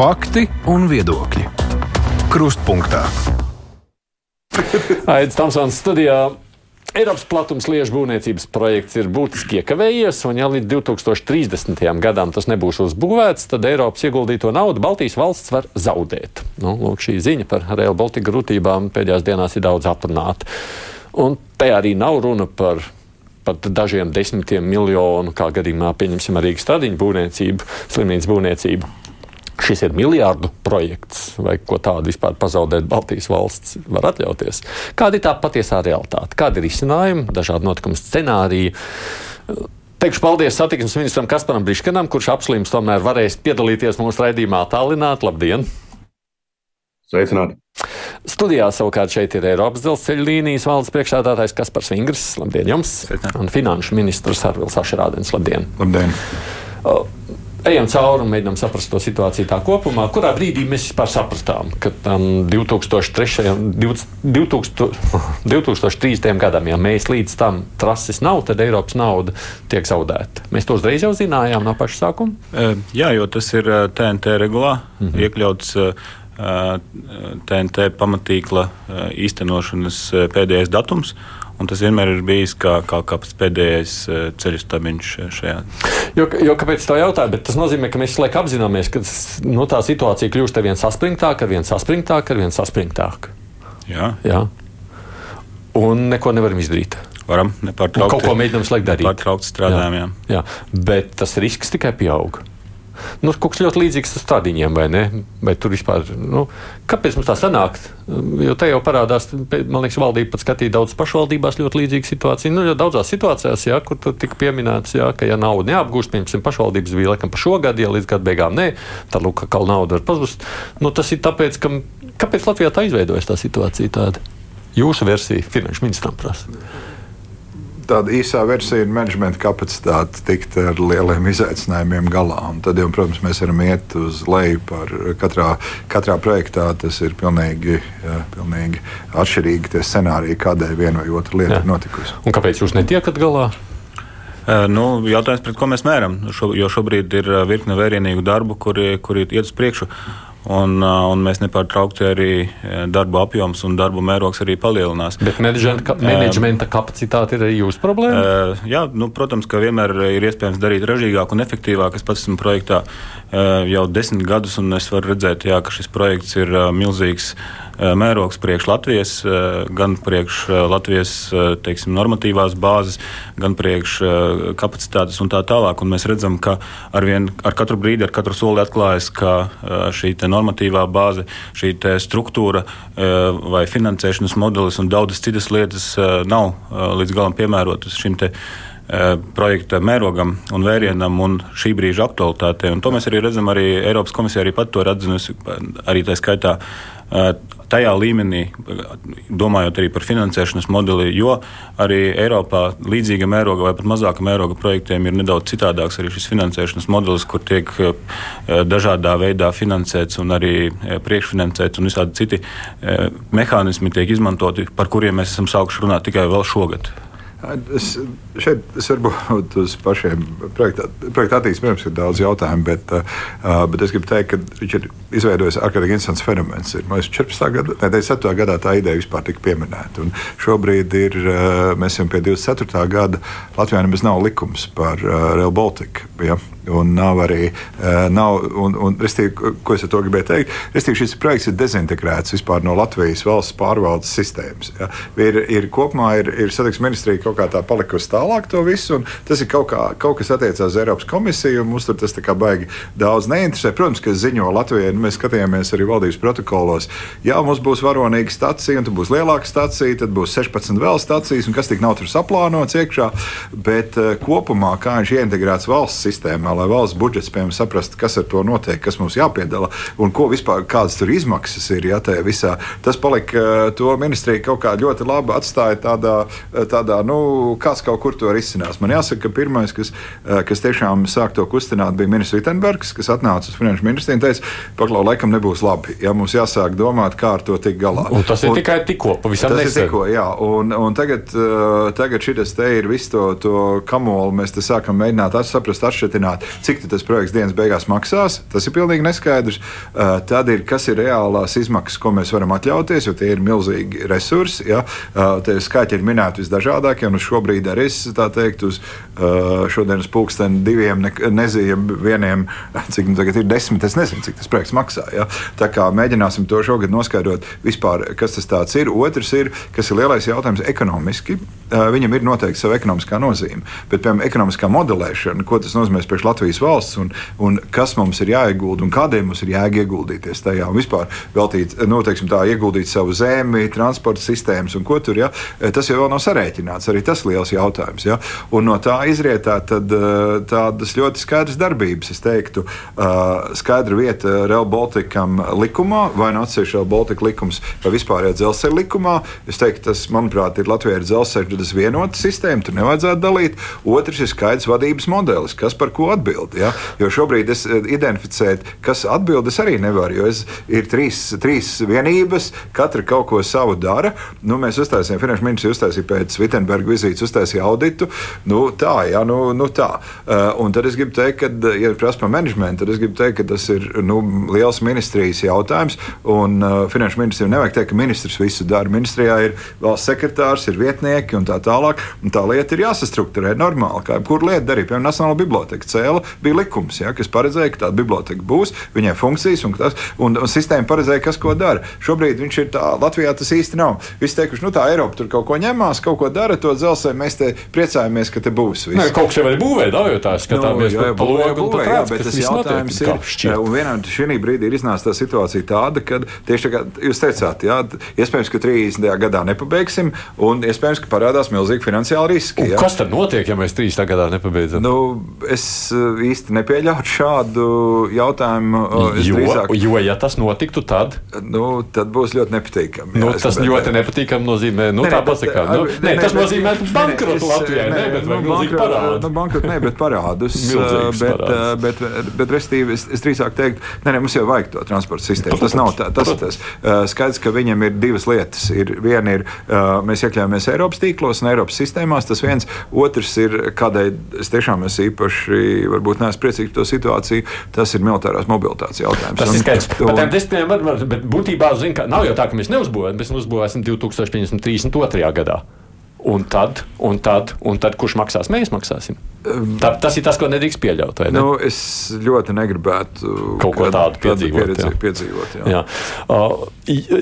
Fakti un viedokļi. Krustpunktā. Aizsmeļamies Tamsons studijā. Eiropas platums liežu būvniecības projekts ir būtiski iekavējies, un ja līdz 2030. gadam tas nebūs uzbūvēts, tad Eiropas ieguldīto naudu Baltijas valsts var zaudēt. Nu, lūk, šī ziņa par Real Baltica grūtībām pēdējās dienās ir daudz atrunāta. Un te arī nav runa par pat dažiem desmitiem miljonu, kā gadījumā pieņemsim arī stradiņu būvniecību, slimnīcas būvniecību šis ir miljardu projekts, vai ko tādu vispār pazaudēt Baltijas valsts var atļauties. Kāda ir tā patiesā realitāte? Kādi ir izcinājumi, dažādi notikumu scenāriji? Teikšu paldies satiksmes ministram Kasparam Briškanam, kurš apslims tomēr varēs piedalīties mūsu raidījumā tālināt. Labdien! Sveicināti! Studijā savukārt šeit ir Eiropas dzelzceļa līnijas valdes priekšstādātājs Kaspars Vingrs. Labdien jums! Sveicināti. Un finanšu ministrs Arvils Ašerādens. Labdien! Labdien! Ejam cauri un mēģinām saprast to situāciju tā kopumā. Kurā brīdī mēs vispār sapratām, ka um, 2003. 2000, 2030. gadam, ja mēs līdz tam trases nav, tad Eiropas nauda tiek zaudēta. Mēs to uzreiz jau zinājām no paša sākuma. Jā, jo tas ir TNT regulā mm -hmm. iekļauts. TNT pamatīkla īstenošanas pēdējais datums. Uh, Un tas vienmēr ir bijis kā, kā, kā pēdējais eh, ceļu stabiņš šajā. Jo, jo kāpēc tā jautāju? Bet tas nozīmē, ka mēs laikam apzināmies, ka nu, tā situācija kļūst ar vien saspringtāka, ar vien saspringtāka, ar vien saspringtāka. Jā. Jā. Un neko nevaram izdarīt. Varam nepārtraukti. Kaut ko mēģinām slēgt darīt. Pārtraukti strādājam, jā. jā. jā. Bet tas risks tikai pieaug. Nu, kaut kas ļoti līdzīgs stradiņiem, vai ne? Vai tur vispār, nu, kāpēc mums tā sanāk? Jo te jau parādās, man liekas, valdība pat skatīja daudz pašvaldībās ļoti līdzīgu situāciju. Nu, daudzās situācijās, jā, kur tur tika pieminēts, jā, ka, ja nauda neapgūst, piemēram, pašvaldības bija laikam par šo gadu, ja līdz gada beigām nē, tad, lūk, ka nauda var pazust. Nu, tas ir tāpēc, ka, kāpēc Latvijā tā izveidojas tā situācija tāda? Jūsu versija finanšu ministram prasa tāda īsā versija ir menedžmenta kapacitāte tikt ar lieliem izaicinājumiem galā. Un tad, jau, protams, mēs varam iet uz leju par katrā, katrā projektā. Tas ir pilnīgi, jā, pilnīgi atšķirīgi tie scenāriji, kādēļ viena vai otra lieta jā. ir notikusi. Un kāpēc jūs netiekat galā? Uh, nu, jautājums, pret ko mēs mēram? Šo, jo šobrīd ir virkne vērienīgu darbu, kuri, kuri iet uz priekšu. Un, un mēs nepārtraukti arī darba apjoms un darba mērogs arī palielinās. Bet menedžmenta kapacitāte ir arī jūsu problēma? Jā, nu, protams, ka vienmēr ir iespējams darīt ražīgāk un efektīvāk. Es pats esmu projektā jau desmit gadus, un es varu redzēt, jā, ka šis projekts ir milzīgs mērogs priekš Latvijas, gan priekš Latvijas teiksim, normatīvās bāzes, gan priekš kapacitātes un tā tālāk. Un mēs redzam, ka ar, vien, ar katru brīdi, ar katru soli atklājas, ka šī normatīvā bāze, šī struktūra vai finansēšanas modelis un daudzas citas lietas nav līdz galam piemērotas šim te projekta mērogam un vērienam un šī brīža aktualitātei. Un to mēs arī redzam, arī Eiropas komisija arī pat to ir atzinusi, arī tā skaitā tajā līmenī, domājot arī par finansēšanas modeli, jo arī Eiropā līdzīga mēroga vai pat mazāka mēroga projektiem ir nedaudz citādāks arī šis finansēšanas modelis, kur tiek eh, dažādā veidā finansēts un arī eh, priekšfinansēts un visādi citi eh, mehānismi tiek izmantoti, par kuriem mēs esam sākuši runāt tikai vēl šogad. Es, šeit es varbūt uz pašiem projekta attīstības ir daudz jautājumu, bet, bet es gribu teikt, ka viņš ir izveidojis ārkārtīgi interesants fenomens. Ir, mēs 14. gadā, ne 27. gadā tā ideja vispār tika pieminēta. Un šobrīd ir, mēs esam pie 24. gada. Latvijā nemaz nav likums par Rail Baltica. Ja? Un nav arī, nav, un, un, restīvi, ko es ar to gribēju teikt, restīvi, šis projekts ir dezintegrēts vispār no Latvijas valsts pārvaldes sistēmas. Ja? Ir, ir kopumā ir, ir satiksmes ministrija kaut kā tā palikusi tālāk to visu, un tas ir kaut, kā, kaut kas attiecās uz Eiropas komisiju, un mums tur tas tā kā baigi daudz neinteresē. Protams, ka ziņo Latvijai, nu, mēs skatījāmies arī valdības protokolos, ja mums būs varonīga stacija, un tad būs lielāka stacija, tad būs 16 vēl stacijas, un kas tik nav tur saplānots iekšā, bet uh, kopumā, kā viņš ir integrēts valsts sistēmā, lai valsts budžets piemēram saprastu, kas ar to notiek, kas mums jāpiedala un ko vispār kādas tur izmaksas ir. Ja, visā. Tas palika, eh, to ministrija kaut kā ļoti labi atstāja tādā, eh, tādā nu, kāds kaut kur to risinās. Man jāsaka, ka pirmais, kas, eh, kas tiešām sāk to kustināt, bija ministrs Vitsenbergs, kas atnāca uz finanšu ministriju un teica, paklau, laikam nebūs labi. Ja mums jāsāk domāt, kā ar to tikt galā. Un tas ir un, tikai tikko, pavisam nesen. Tikko, jā. Un, un tagad, tagad šis te ir viss to, to kamolu, mēs te sākam mēģināt saprast, atšķirt aprēķināt, cik tas projekts dienas beigās maksās. Tas ir pilnīgi neskaidrs. Tad ir, kas ir reālās izmaksas, ko mēs varam atļauties, jo tie ir milzīgi resursi. Ja? Tie skaitļi ir minēti visdažādākie, un šobrīd arī es tā teikt, uz šodienas pulksteni diviem ne, nezinu, vieniem, cik nu tagad ir desmit, es nezinu, cik tas projekts maksā. Ja? Tā kā mēģināsim to šogad noskaidrot vispār, kas tas ir. Otrs ir, kas ir lielais jautājums ekonomiski. Viņam ir noteikti sava ekonomiskā nozīme, bet, piemēram, ekonomiskā modelēšana, ko tas nozīmē priekš Latvijas valsts un, un kas mums ir jāiegulda un kādiem mums ir jāiegulda ieguldīties tajā un vispār veltīt, nu, teiksim, tā, ieguldīt savu zemi, transporta sistēmas un ko tur. Ja? Tas jau nav sarēķināts. Arī tas ir liels jautājums. Ja? Un no tā izrietā tad, tādas ļoti skaidras darbības. Es teiktu, skaidra vieta Real Balticam likumā, vai no nu atsevišķa Real Baltica likums, vai vispārējā dzelzceļa likumā. Es teiktu, tas, manuprāt, ir Latvijā ir dzelzceļa vienota sistēma, tur nevajadzētu dalīt. Otrs ir skaidrs vadības modelis, kas par ko atbild. Ja? Jo šobrīd es identificēju, kas atbild, es arī nevaru, jo es, ir trīs, trīs vienības, katra kaut ko savu dara. Nu, mēs uztaisījām, Finanšu ministrs uztaisīja pēc Vitsenberga vizītes, uztaisīja auditu. Nu, tā, jā, nu, nu tā. Uh, un tad es gribu teikt, ka, ja prasa par menedžmentu, tad es gribu teikt, ka tas ir nu, liels ministrijas jautājums. Un uh, Finanšu ministriem nevajag teikt, ka ministrs visu dara. Ministrijā ir valsts sekretārs, ir vietnieki un tā tālāk. Un tā lieta ir jāsastruktūrē normāli. Kā jebkura lieta darīja, piemēram, Nacionāla biblioteka cēla, bija likums, ja, kas paredzēja, ka tāda biblioteka būs, viņai funkcijas un, tas, un, sistēma paredzēja, kas ko dara. Šobrīd viņš ir tā, Latvijā tas īsti nav. Visi teikuši, nu tā Eiropa tur kaut ko ņemās, kaut ko dara, to dzelzceļu mēs te priecājamies, ka te būs. Viss. Nē, kaut kas jau ir būvē, da, jo tā skatāmies nu, jā, būvē, būvē, jā, bet tas jautājums ir, un vienā šī brīdī ir iznāca tā situācija tāda, ka tieši tā kā jūs teicāt, jā, iespējams, ka 30. gadā nepabeigsim, un iespējams, ka parādās milzīgi finansiāli riski. Kas tad notiek, ja mēs 30. gadā nepabeidzam? Nu, es īsti nepieļautu šādu jautājumu. jo, drīzāk- jo, ja tas notiktu, tad, Nu, tad būs ļoti nepatīkami. nu, jā, es tas gribētu ļoti nepatīkami nozīmē, nu, Nē, tā bet, pasakā. ar- Nu, nē, nē, tas bet- nozīmē bankrotu Latvijai, ne, bet nu, bankrotu- parādu. Nu, bankrotu ne, bet parādus. Milzīgus bet, parādus. bet, bet, bet, restīvi, es, es drīzāk teiktu, nē, nē, mums jau vajag to transporta sistēmu. Tas nav tā, tas tas. Skaidrs, ka viņam ir divas lietas. Ir, viena ir, mēs iekļāvāmies Eiropas tīklos un Eiropas sistēmās, tas viens. Otrs ir, kādēļ es tiešām esmu īpaši, varbūt neesmu priecīgs par to situāciju, tas ir militārās mobilitātes jautājums. Tas ir skaidrs. un- Par tiem desmitiem var, bet būtībā, zin, nav jau tā, ka mēs neuzbūvējam, mēs uzbūvēsim 2032. gadā. Un tad, un tad, un tad kurš maksās? Mēs maksāsim. Tā, tas ir tas, ko nedrīkst pieļaut. Ne? Nu, es ļoti negribētu Kaut ko tādu piedzīvot, pieredzi- jā. piedzīvot jā. Jā. Uh,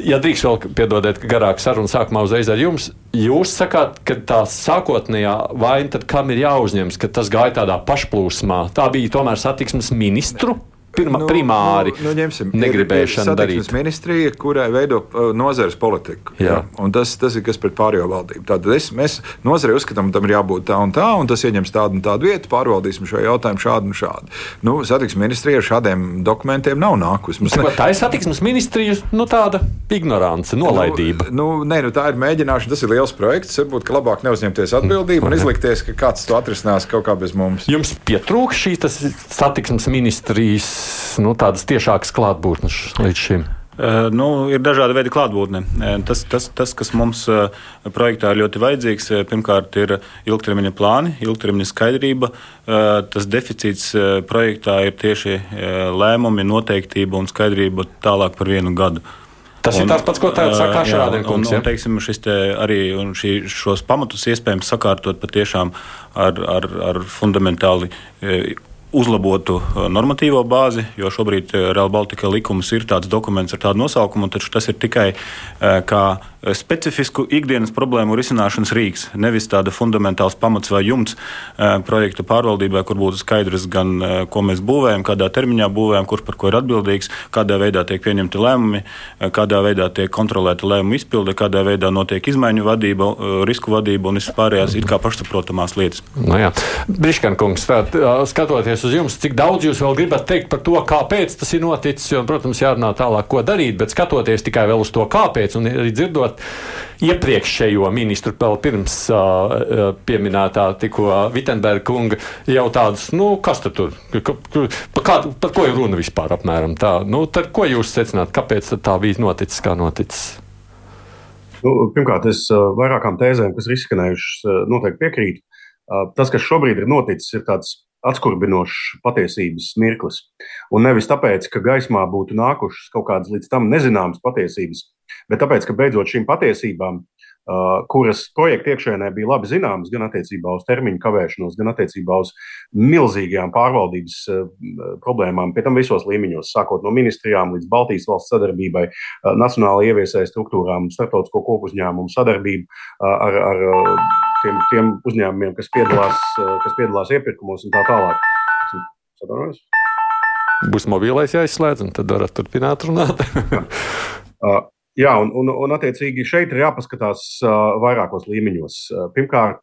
ja drīkst vēl piedodiet, ka garāk saruna sākumā uzreiz ar jums, jūs sakāt, ka tā sākotnējā vaina, kam ir jāuzņemas, ka tas gāja tādā pašplūsmā? Tā bija tomēr satiksmes ministru pirma, primāri nu, nu, ņemsim, negribēšana ir, ir darīt. ministrija, kurai veido nozares politiku. Jā. Un tas, tas ir kas pret pārējo valdību. Tātad es, mēs nozarei uzskatām, ka tam ir jābūt tā un tā, un tas ieņems tādu un tādu vietu, pārvaldīsim šo jautājumu šādu un šādu. Nu, satiksmes ministrija ar šādiem dokumentiem nav nākusi. Mums Tā, ir satiksmes ministrijas nu, tāda ignorance, nolaidība. Nu, nu, nē, nu, tā ir mēģināšana. Tas ir liels projekts. Varbūt labāk neuzņemties atbildību un izlikties, ka kāds to atrisinās kaut kā bez mums. Jums pietrūkst šīs tas satiksmes ministrijas nu, tādas tiešākas klātbūtnes līdz šim. Uh, nu, ir dažādi veidi klātbūtne. Uh, Tas, tas, tas kas mums uh, projektā ir ļoti vajadzīgs, pirmkārt, ir ilgtermiņa plāni, ilgtermiņa skaidrība. Tas deficīts projektā ir tieši lēmumi, noteiktība un skaidrība tālāk par vienu gadu. Tas un, ir tas pats, ko uh, Saka jā, Šrādien un- kungs. un, ja? teiksim, šis te arī un šī, šos pamatus iespējams sakārtot patiešām ar, ar, ar fundamentāli uzlabotu eh, normatīvo bāzi, jo šobrīd eh, Real Baltica likums ir tāds dokuments ar tādu nosaukumu, taču tas ir tikai eh, kā specifisku ikdienas problēmu risināšanas rīks, nevis tāda fundamentāls pamats vai jumts projekta pārvaldībai, kur būtu skaidrs gan, ko mēs būvējam, kādā termiņā būvējam, kurš par ko ir atbildīgs, kādā veidā tiek pieņemti lēmumi, kādā veidā tiek kontrolēta lēmumu izpilde, kādā veidā notiek izmaiņu vadība, risku vadība un visas pārējās it kā pašsaprotamās lietas. Nu, jā. Briškan kungs, tā, tā, skatoties uz jums, cik daudz jūs vēl gribat teikt par to, kāpēc tas ir noticis, jo, protams, jārunā tālāk, ko darīt, bet skatoties tikai vēl uz to, kāpēc, un arī dzirdot iepriekšējo ministru, vēl pirms uh, pieminētā tikko Vitsenberga kunga, jau tādus, nu, kas tad tur, par, kā, par ko ir runa vispār apmēram tā, nu, tad ko jūs secināt, kāpēc tā bija noticis, kā noticis? Nu, pirmkārt, es vairākām tēzēm, kas ir izskanējušas, noteikti piekrītu. Tas, kas šobrīd ir noticis, ir tāds atskurbinošs patiesības mirklis. Un nevis tāpēc, ka gaismā būtu nākušas kaut kādas līdz tam nezināmas patiesības, bet tāpēc, ka beidzot šīm patiesībām kuras projekta iekšēnē bija labi zināmas gan attiecībā uz termiņu kavēšanos, gan attiecībā uz milzīgajām pārvaldības problēmām, pie tam visos līmeņos, sākot no ministrijām līdz Baltijas valsts sadarbībai, nacionālajai ieviesēji struktūrām, starptautisko kopu uzņēmumu sadarbību ar, ar tiem, tiem uzņēmumiem, kas piedalās, kas piedalās iepirkumos un tā tālāk. Sadarbojas? Būs mobilais jāizslēdz, un tad varat turpināt runāt. Jā, un, un, un attiecīgi šeit ir jāpaskatās uh, vairākos līmeņos. Pirmkārt,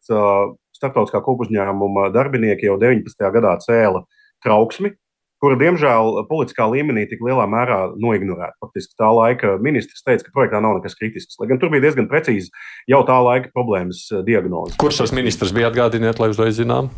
starptautiskā kopuzņēmuma darbinieki jau 19. gadā cēla trauksmi, kura, diemžēl, politiskā līmenī tik lielā mērā noignorēta. Faktiski tā laika ministrs teica, ka projektā nav nekas kritisks. Lai gan tur bija diezgan precīzi jau tā laika problēmas diagnoze. Kurš tas ministrs bija atgādiniet, lai uzreiz zinām?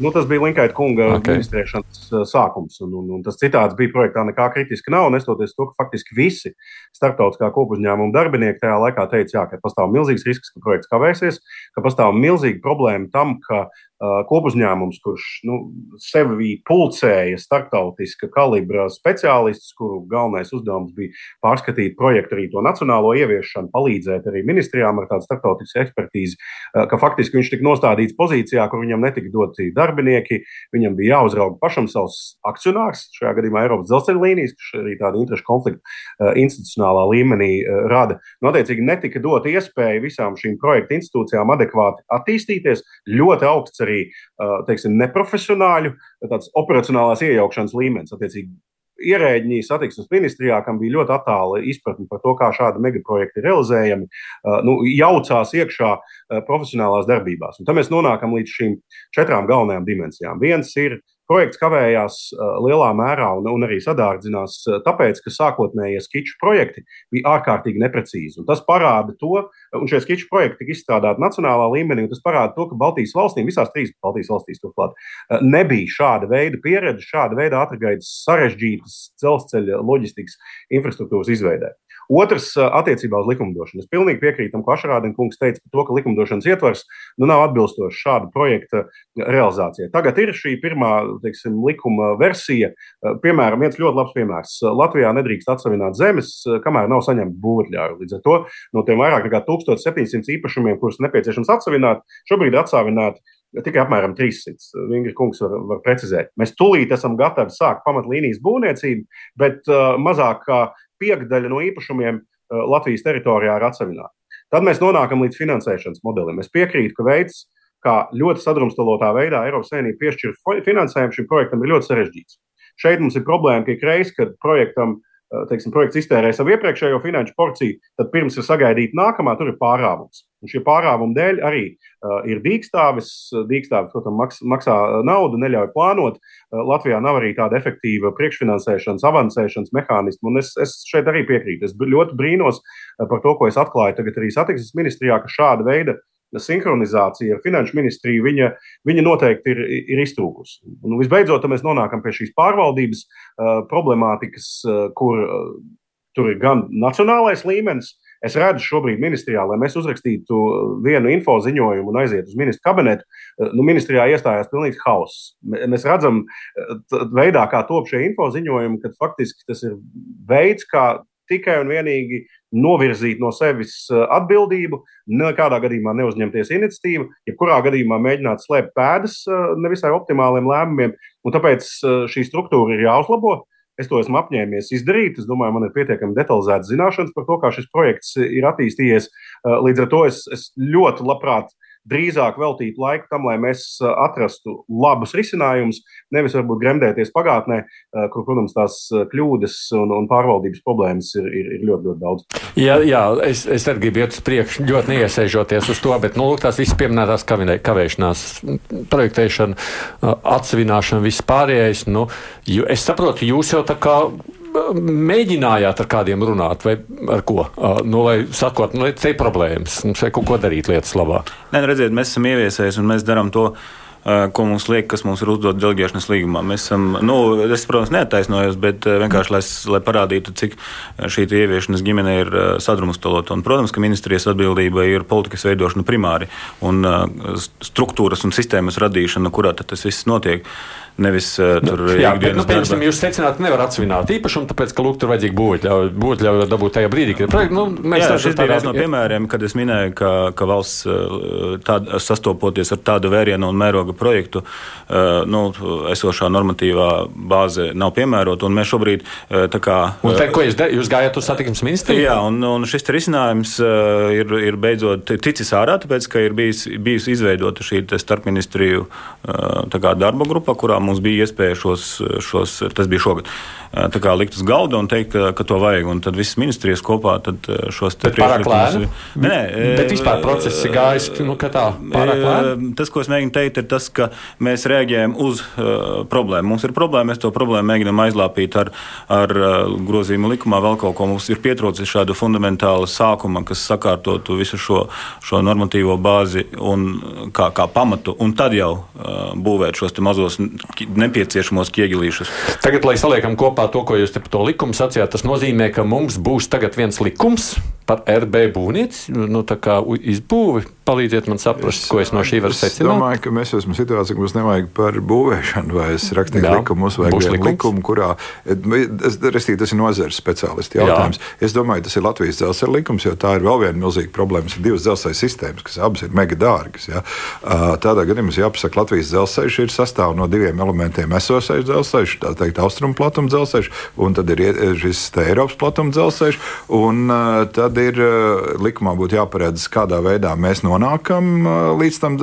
Nu, tas bija Linkaita kunga okay. ministrēšanas uh, sākums. Un, un, un tas citāds bija projektā nekā kritiska nav. Nestoties to, ka faktiski visi starptautiskā kopuzņēmuma darbinieki tajā laikā teica, jā, ka pastāv milzīgs risks, ka projekts kavēsies, ka pastāv milzīga problēma tam, ka kopuzņēmums, kurš nu, sevi pulcēja starptautiska kalibra speciālists, kuru galvenais uzdevums bija pārskatīt projektu arī to nacionālo ieviešanu, palīdzēt arī ministrijām ar tādu starptautisku ekspertīzi, ka faktiski viņš tika nostādīts pozīcijā, kur viņam netika doti darbinieki, viņam bija jāuzrauga pašam savs akcionārs, šajā gadījumā Eiropas dzelzceļa līnijas, kas arī tādu interešu konfliktu institucionālā līmenī rada. Nu, attiecīgi, netika dota iespēja visām šīm projektu institūcijām adekvāti attīstīties. Ļoti augsts arī arī teiksim, neprofesionāļu, operacionālās iejaukšanas līmenis. Attiecīgi, ierēģi satiksmes ministrijā, kam bija ļoti attāla izpratne par to, kā šādi megaprojekti ir realizējami, nu, jaucās iekšā profesionālās darbībās. Un tad mēs nonākam līdz šīm četrām galvenajām dimensijām. Viens ir projekts kavējās lielā mērā un, un arī sadārdzinās, tāpēc, ka sākotnējie skiču projekti bija ārkārtīgi neprecīzi. Un tas parāda to, un šie skiču projekti tika izstrādāti nacionālā līmenī, un tas parāda to, ka Baltijas valstīm, visās trīs Baltijas valstīs, turklāt, nebija šāda veida pieredze, šāda veida ātrgaitas sarežģītas dzelzceļa loģistikas infrastruktūras izveidē. Otrs, attiecībā uz likumdošanu. Es pilnīgi piekrītu tam, ko Ašrādina kungs teica par to, ka likumdošanas ietvers nu, nav atbilstošs šāda projekta realizācijai. Tagad ir šī pirmā teiksim, likuma versija. Piemēram, viens ļoti labs piemērs. Latvijā nedrīkst atsevināt zemes, kamēr nav saņemta būvotļauja. Līdz ar to no tiem vairāk nekā 1700 īpašumiem, kurus nepieciešams atsevināt, šobrīd ir atsāvināti tikai apmēram 300. Vingri kungs var, var precizēt. Mēs tūlīt esam gatavi sākt pamatlīnijas būvniecību, bet uh, mazāk kā piekdaļa no īpašumiem uh, Latvijas teritorijā ir atsevināta. Tad mēs nonākam līdz finansēšanas modelim. Es piekrītu, ka veids, kā ļoti sadrumstalotā veidā Eiropas Savienība piešķir finansējumu šim projektam, ir ļoti sarežģīts. Šeit mums ir problēma, ka ik reiz, kad projektam uh, teiksim, projekts iztērē savu iepriekšējo finanšu porciju, tad pirms ir sagaidīta nākamā, tur ir pārāvums. Un šie pārāvumi dēļ arī uh, ir dīkstāvis. Dīkstāvis, protams, maks, maksā naudu, neļauj plānot. Uh, Latvijā nav arī tāda efektīva priekšfinansēšanas, avansēšanas mehānisma. Un es, es šeit arī piekrītu. Es ļoti brīnos par to, ko es atklāju tagad arī satiksmes ministrijā, ka šāda veida sinhronizācija ar finanšu ministriju, viņa, viņa noteikti ir, ir iztrūkusi. Un visbeidzot, mēs nonākam pie šīs pārvaldības uh, problemātikas, uh, kur uh, tur ir gan nacionālais līmenis, uh, Es redzu šobrīd ministrijā, lai mēs uzrakstītu vienu info ziņojumu un aizietu uz ministru kabinetu. Nu, ministrijā iestājās pilnīgs hauss. Mēs redzam, veidā, kā top šie info ziņojumi, ka faktiski tas ir veids, kā tikai un vienīgi novirzīt no sevis atbildību, nekādā gadījumā neuzņemties iniciatīvu, jebkurā gadījumā mēģināt slēpt pēdas nevisai optimāliem lēmumiem. Un tāpēc šī struktūra ir jāuzlabo. Es to esmu apņēmies izdarīt. Es domāju, man ir pietiekami detalizētas zināšanas par to, kā šis projekts ir attīstījies. Līdz ar to es, es ļoti labprāt drīzāk veltīt laiku tam, lai mēs atrastu labus risinājumus, nevis varbūt gremdēties pagātnē, kur, protams, tās kļūdas un, un pārvaldības problēmas ir, ir, ir ļoti, ļoti daudz. Jā, jā es, es arī gribu iet uz priekšu, ļoti neiesaižoties uz to, bet nu, tās visas pieminētās kavēšanās, projektēšana, atsevināšana, viss pārējais. Nu, es saprotu, jūs jau tā kā mēģinājāt ar kādiem runāt, vai ar ko? Nu, lai sakot, nu, te ir problēmas, mums vajag kaut ko darīt lietas labā. Nē, nu, redziet, mēs esam ieviesējuši un mēs darām to ko mums liek, kas mums ir uzdots deleģēšanas līgumā. Mēs esam, nu, es, protams, neattaisnojos, bet vienkārši, lai, lai parādītu, cik šī ieviešanas ģimene ir sadrumstalota. Un, protams, ka ministrijas atbildība ir politikas veidošana primāri un struktūras un sistēmas radīšana, kurā tas viss notiek. Nevis uh, tur nu, jā, bet, nu, piemēram, jūs secināt, ka nevar atsvināt īpašumu, tāpēc, ka lūk, tur vajadzīgi būtļauju, būtļauju dabūt tajā brīdī, kad projekt, nu, mēs jā, šis bija viens no piemēriem, kad es minēju, ka, ka valsts tād, sastopoties ar tādu vērienu un mēroga projektu, uh, nu, esošā normatīvā bāze nav piemērota, un mēs šobrīd uh, tā kā. Un te, ko jūs, de, jūs gājat uz satiksmes ministriju? Jā, un, un šis risinājums uh, ir, ir beidzot ticis ārā, tāpēc, ka ir bijis, bijis izveidota šī starpministriju uh, darba grupa, kurā mums bija iespēja šos, šos tas bija šogad, kā, likt uz galda un teikt, ka, ka to vajag. Un tad visas ministrijas kopā šos priekšlikumus. Nē, bet vispār process ir gājis, nu, tā, pārāk lēni. Tas, ko es mēģinu teikt, ir tas, ka mēs reaģējam uz uh, problēmu. Mums ir problēma, mēs to problēmu mēģinām aizlāpīt ar, ar uh, grozījumu likumā vēl kaut ko. Mums ir pietrūcis šādu fundamentālu sākuma, kas sakārtotu visu šo, šo normatīvo bāzi un kā, kā pamatu, un tad jau uh, būvēt šos mazos nepieciešamos ķieģelīšus. Tagad, lai saliekam kopā to, ko jūs te par to likumu sacījāt, tas nozīmē, ka mums būs tagad viens likums par RB būvnieci, nu, tā kā izbūvi. Palīdziet man saprast, es, ko es no šī varu secināt. Es domāju, ka mēs esam situācijā, ka mums nevajag par būvēšanu, vai es rakstīju Jā, likumu, mums vajag vienu likumu, kurā, es, restīvi, tas ir nozares speciālisti jautājums. Jā. Es domāju, tas ir Latvijas dzelzceļa likums, jo tā ir vēl viena milzīga problēma. Ir divas dzelzceļa sistēmas, kas abas ir mega dārgas. Ja? Tādā gadījumā mums jāpasaka, Latvijas dzelzceļš ir sastāv no diviem elementiem. Esošais dzelzceļš, tā teikt, austrumu platuma dzelzceļš, un tad ir šis Eiropas platuma dzelzceļš, un tad ir likumā būtu jāparedz, kādā veidā mēs nonākam nonākam līdz tam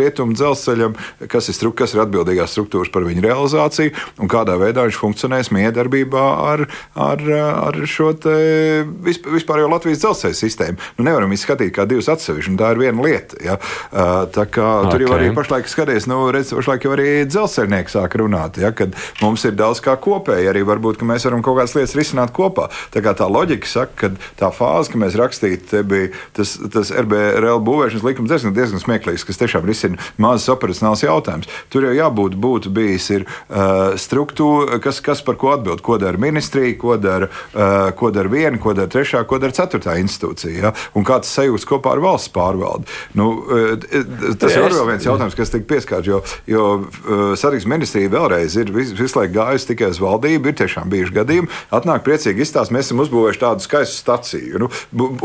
rietumu dzelzceļam, kas ir, stru, kas ir atbildīgās struktūras par viņu realizāciju un kādā veidā viņš funkcionēs miedarbībā ar, ar, ar šo vispār jau Latvijas dzelzceļa sistēmu. Nu, nevaram izskatīt kā divas atsevišķas, un tā ir viena lieta. Ja? Tā kā okay. tur jau arī pašlaik skaties, nu, redz, pašlaik jau arī dzelzceļnieki sāk runāt, ja? kad mums ir daudz kā kopēji, arī varbūt, ka mēs varam kaut kādas lietas risināt kopā. Tā kā tā loģika saka, ka tā fāze, ka mēs rakstītu, bija tas, tas RBRL būvēšana būvēšanas likums diezgan, diezgan smieklīgs, kas tiešām risina mazas operacionāls jautājums. Tur jau jābūt būtu bijis ir, uh, struktūra, kas, kas par ko atbild, ko dara ministrija, ko dara, uh, ko dara viena, ko dara trešā, ko dara ceturtā institūcija, ja? un kā tas sajūts kopā ar valsts pārvaldi. Nu, uh, tas ir vēl viens jautājums, kas tika pieskārts, jo, jo uh, satiksmes ministrija vēlreiz ir vis, visu laiku gājusi tikai uz valdību, ir tiešām bijuši gadījumi. Atnāk priecīgi izstāst, mēs esam uzbūvējuši tādu skaistu staciju, nu,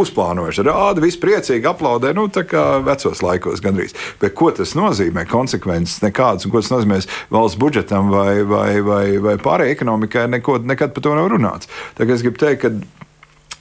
uzplānojuši, rāda, viss priecīgi aplaudē. Nu, kā vecos laikos gandrīz. Bet ko tas nozīmē? Konsekvences nekādas, un ko tas nozīmē valsts budžetam vai, vai, vai, vai pārējai ekonomikai, neko, nekad par to nav runāts. Tagad es gribu teikt, ka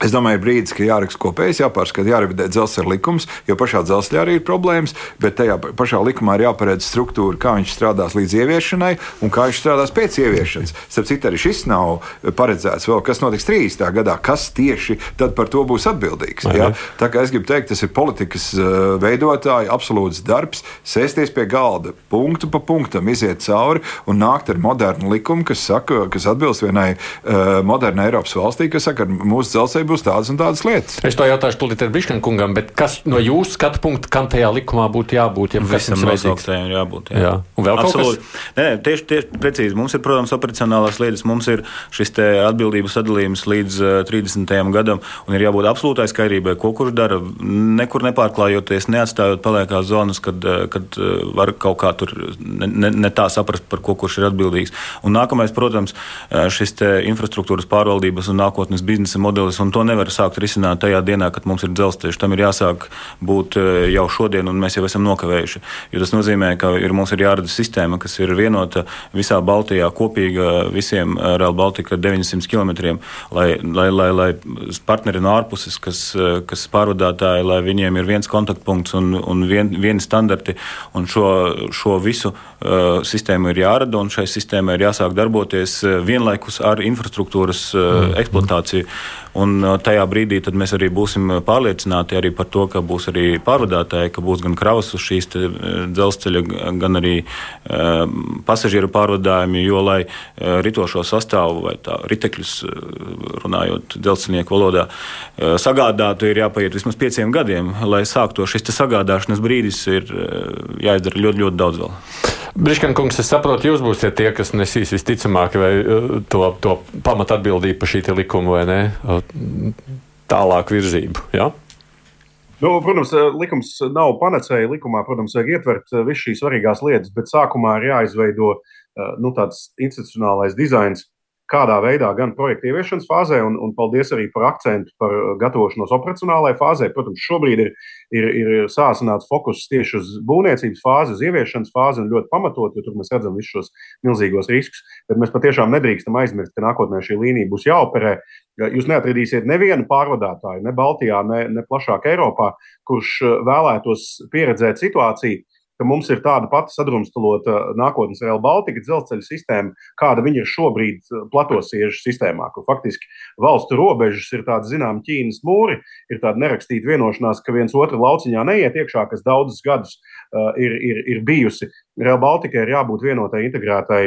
Es domāju, brīdis, ka jāraksta kopējs, jāpārskata, jārevidē dzelzceļa likums, jo pašā dzelzceļā arī ir problēmas, bet tajā pašā likumā ir jāparedz struktūra, kā viņš strādās līdz ieviešanai un kā viņš strādās pēc ieviešanas. Starp citu, arī šis nav paredzēts vēl, kas notiks 30. gadā, kas tieši tad par to būs atbildīgs. Ja? Tā kā es gribu teikt, tas ir politikas uh, veidotāji absolūts darbs, sēsties pie galda, punktu pa punktam iziet cauri un nākt ar modernu likumu, kas, saka, kas atbilst vienai uh, modernai Eiropas valstī, kas saka, ka mūsu dzelzceļa būs tādas un tādas lietas. Es to jautāšu Tulītē Biškam kungam, bet kas no jūsu skatu punkta, kam tajā likumā būtu jābūt? Ja Visam nosauktējiem jābūt. Jā. jā. Un vēl Absolūti. kaut kas? Nē, tieši, tieši precīzi. Mums ir, protams, operacionālās lietas, mums ir šis atbildības sadalījums līdz uh, eh, 30. gadam, un ir jābūt absolūtai skaidrībai, ko kurš dara, nekur nepārklājoties, neatstājot paliekās zonas, kad, uh, kad uh, var kaut kā tur ne, ne, ne tā saprast, par ko kurš ir atbildīgs. Un nākamais, protams, šis infrastruktūras pārvaldības un nākotnes biznesa modelis, un to nevar sākt risināt tajā dienā, kad mums ir dzelzceļš. Tam ir jāsāk būt e, jau šodien, un mēs jau esam nokavējuši. Jo tas nozīmē, ka ir, mums ir jārada sistēma, kas ir vienota visā Baltijā, kopīga visiem e, Real Baltica 900 km, lai, lai, lai, lai partneri no ārpuses, kas, e, kas pārvadātāji, lai viņiem ir viens kontaktpunkts un, un vien, vieni standarti, un šo, šo visu uh, sistēmu ir jārada, un šai sistēmai ir jāsāk darboties vienlaikus ar infrastruktūras uh, eksploatāciju. Un, tajā brīdī mēs arī būsim pārliecināti arī par to, ka būs arī pārvadātāji, ka būs gan kravas uz šīs dzelzceļa, gan arī pasažieru pārvadājumi, jo, lai ritošo sastāvu vai tā ritekļus, runājot dzelzceļnieku valodā, sagādātu, ir jāpaiet vismaz pieciem gadiem, lai sāktu šis sagādāšanas brīdis, ir jāizdara ļoti, ļoti daudz vēl. Briškankungs, es saprotu, jūs būsiet tie, kas nesīs visticamāk to, to pamatatbildību par šī likuma vai ne tālāku virzību. Ja? Nu, protams, likums nav panacēja. Likumā, protams, vajag ietvert visas šīs svarīgās lietas, bet sākumā ir jāizveido nu, tāds institucionālais dizains, kādā veidā gan projekta ieviešanas fāzē, un, un paldies arī par akcentu par gatavošanos operacionālajai fāzē. Protams, šobrīd ir, ir, ir sāsināts fokus tieši uz būvniecības fāzi, uz ieviešanas fāzi, un ļoti pamatot, jo tur mēs redzam visus šos milzīgos riskus. Bet mēs patiešām nedrīkstam aizmirst, ka nākotnē šī līnija būs jāoperē. Jūs neatradīsiet nevienu pārvadātāju, ne Baltijā, ne, ne plašāk Eiropā, kurš uh, vēlētos pieredzēt situāciju, ka mums ir tāda pati sadrumstalota nākotnes Real Baltica dzelzceļa sistēma, kāda viņa ir šobrīd uh, platosiežu sistēmā, kur faktiski valstu robežas ir tāda zināma Ķīnas mūri, ir tāda nerakstīta vienošanās, ka viens otru lauciņā neiet iekšā, kas daudzus gadus uh, ir, ir, ir bijusi. Real Baltica ir jābūt vienotai integrētai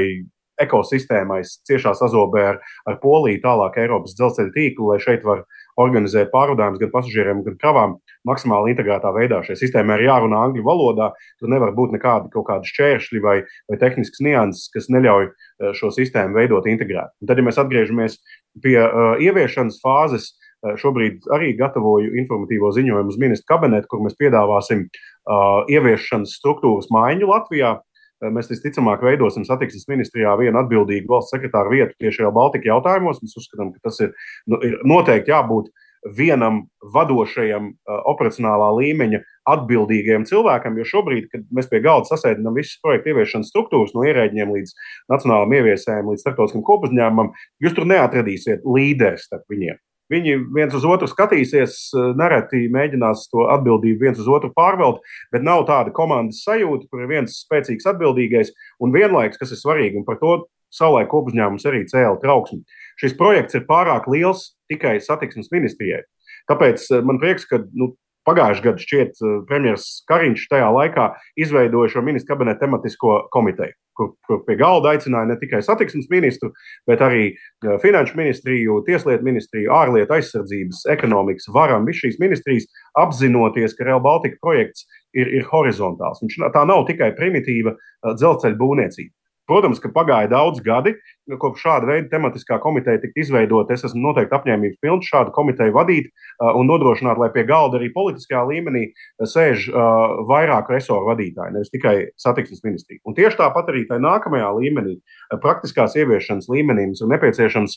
ekosistēmai, ciešā sazobē ar, ar Poliju, tālāk Eiropas dzelzceļa tīklu, lai šeit var organizēt pārvadājumus gan pasažieriem, gan kravām maksimāli integrētā veidā. Šai sistēmai ir jārunā angļu valodā, tur nevar būt nekādi kaut kādi šķēršļi vai, vai tehnisks nianses, kas neļauj eh, šo sistēmu veidot integrēt. Un tad, ja mēs atgriežamies pie uh, ieviešanas fāzes, uh, šobrīd arī gatavoju informatīvo ziņojumu uz ministru kabinetu, kur mēs piedāvāsim uh, ieviešanas struktūras maiņu Latvijā. Mēs visticamāk veidosim satiksmes ministrijā vienu atbildīgu valsts sekretāru vietu tieši jau Baltika jautājumos. Mēs uzskatām, ka tas ir, nu, ir noteikti jābūt vienam vadošajam operacionālā līmeņa atbildīgajam cilvēkam, jo šobrīd, kad mēs pie galda sasēdinām visas projekta ieviešanas struktūras, no ierēģiem līdz nacionālajiem ieviesējiem, līdz starptautiskam kopuzņēmumam, jūs tur neatradīsiet līderi starp viņiem. Viņi viens uz otru skatīsies, nereti mēģinās to atbildību viens uz otru pārvelt, bet nav tāda komandas sajūta, kur ir viens spēcīgs atbildīgais un vienlaikus, kas ir svarīgi, un par to savulaik kopuzņēmums arī cēla trauksmi. Šis projekts ir pārāk liels tikai satiksmes ministrijai. Tāpēc man prieks, ka nu, Pagājušajā gadā šķiet, premjerministrs Kariņš tajā laikā izveidoja šo ministru kabineta tematisko komiteju kur, kur pie galda aicināja ne tikai satiksmes ministru, bet arī uh, finanšu ministriju, tieslietu ministriju, ārlietu aizsardzības, ekonomikas, varam, visas šīs ministrijas apzinoties, ka Real Baltica projekts ir, ir horizontāls. Viņš, tā nav tikai primitīva uh, dzelzceļa būvniecība. Protams, ka pagāja daudz gadi, kopš šāda veida tematiskā komiteja tika izveidota. Es esmu noteikti apņēmības pilns šādu komiteju vadīt uh, un nodrošināt, lai pie galda arī politiskajā līmenī sēž uh, vairāk resoru vadītāji, nevis tikai satiksmes ministrija. Un tieši tāpat arī tajā nākamajā līmenī, praktiskās ieviešanas līmenī, mums ir nepieciešams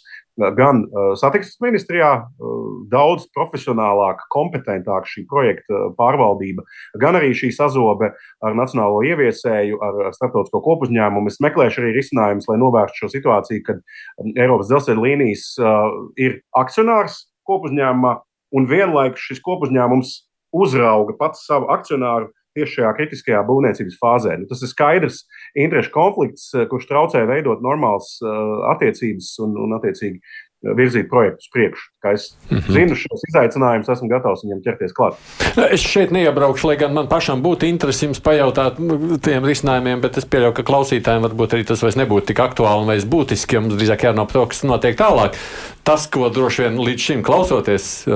gan satiksmes ministrijā daudz profesionālāk, kompetentāk šī projekta pārvaldība, gan arī šī sazobe ar nacionālo ieviesēju, ar starptautisko kopuzņēmumu. Meklējuši arī risinājumus, lai novērstu šo situāciju, kad um, Eiropas dzelzceļa līnijas uh, ir akcionārs kopuzņēmumā, un vienlaikus šis kopuzņēmums uzrauga pats savu akcionāru tieši šajā kritiskajā būvniecības fāzē. Nu, tas ir skaidrs interešu konflikts, uh, kurš traucē veidot normālas uh, attiecības un, un attiecīgi virzīt projektu uz priekšu. Es mm -hmm. zinu šos izaicinājumus, esmu gatavs viņiem ķerties klāt. Es šeit neiebraukšu, lai gan man pašam būtu interesi jums pajautāt tiem risinājumiem, bet es pieļauju, ka klausītājiem varbūt arī tas vairs nebūtu tik aktuāli un vairs būtiski, jo mums drīzāk jārunā par to, kas notiek tālāk. Tas, ko droši vien līdz šim klausoties,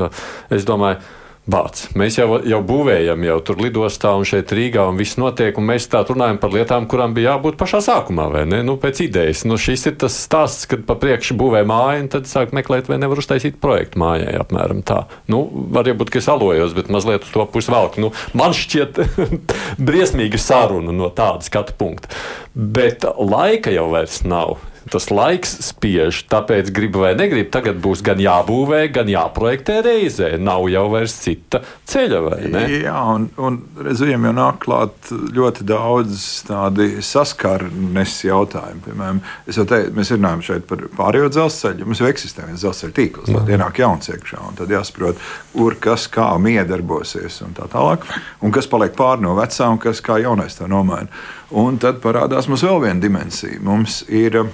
es domāju, Bāc. Mēs jau, jau būvējam, jau tur lidostā un šeit Rīgā, un viss notiek, un mēs tā runājam par lietām, kurām bija jābūt pašā sākumā, vai ne? Nu, pēc idejas. Nu, šis ir tas stāsts, kad pa priekšu būvē māju, un tad sāk meklēt, vai nevar uztaisīt projektu mājai, apmēram tā. Nu, var būt, ka es alojos, bet mazliet uz to pusi velk. Nu, man šķiet briesmīga saruna no tāda skatu punkta. Bet laika jau vairs nav tas laiks spiež. Tāpēc, gribu vai negribu, tagad būs gan jābūvē, gan jāprojektē reizē. Nav jau vairs cita ceļa, vai ne? Jā, un, un reizēm jau nāk klāt ļoti daudz tādu saskarnes jautājumu. Piemēram, jau teicu, mēs runājam šeit par pārējo dzelzceļu. Mums jau eksistē viens dzelzceļa tīkls, tad ienāk jauns iekšā, un tad jāsaprot, kur kas kā miedarbosies un tā tālāk. Un kas paliek pāri no vecā un kas kā jaunais to nomaina. Un tad parādās mums vēl viena dimensija. Mums ir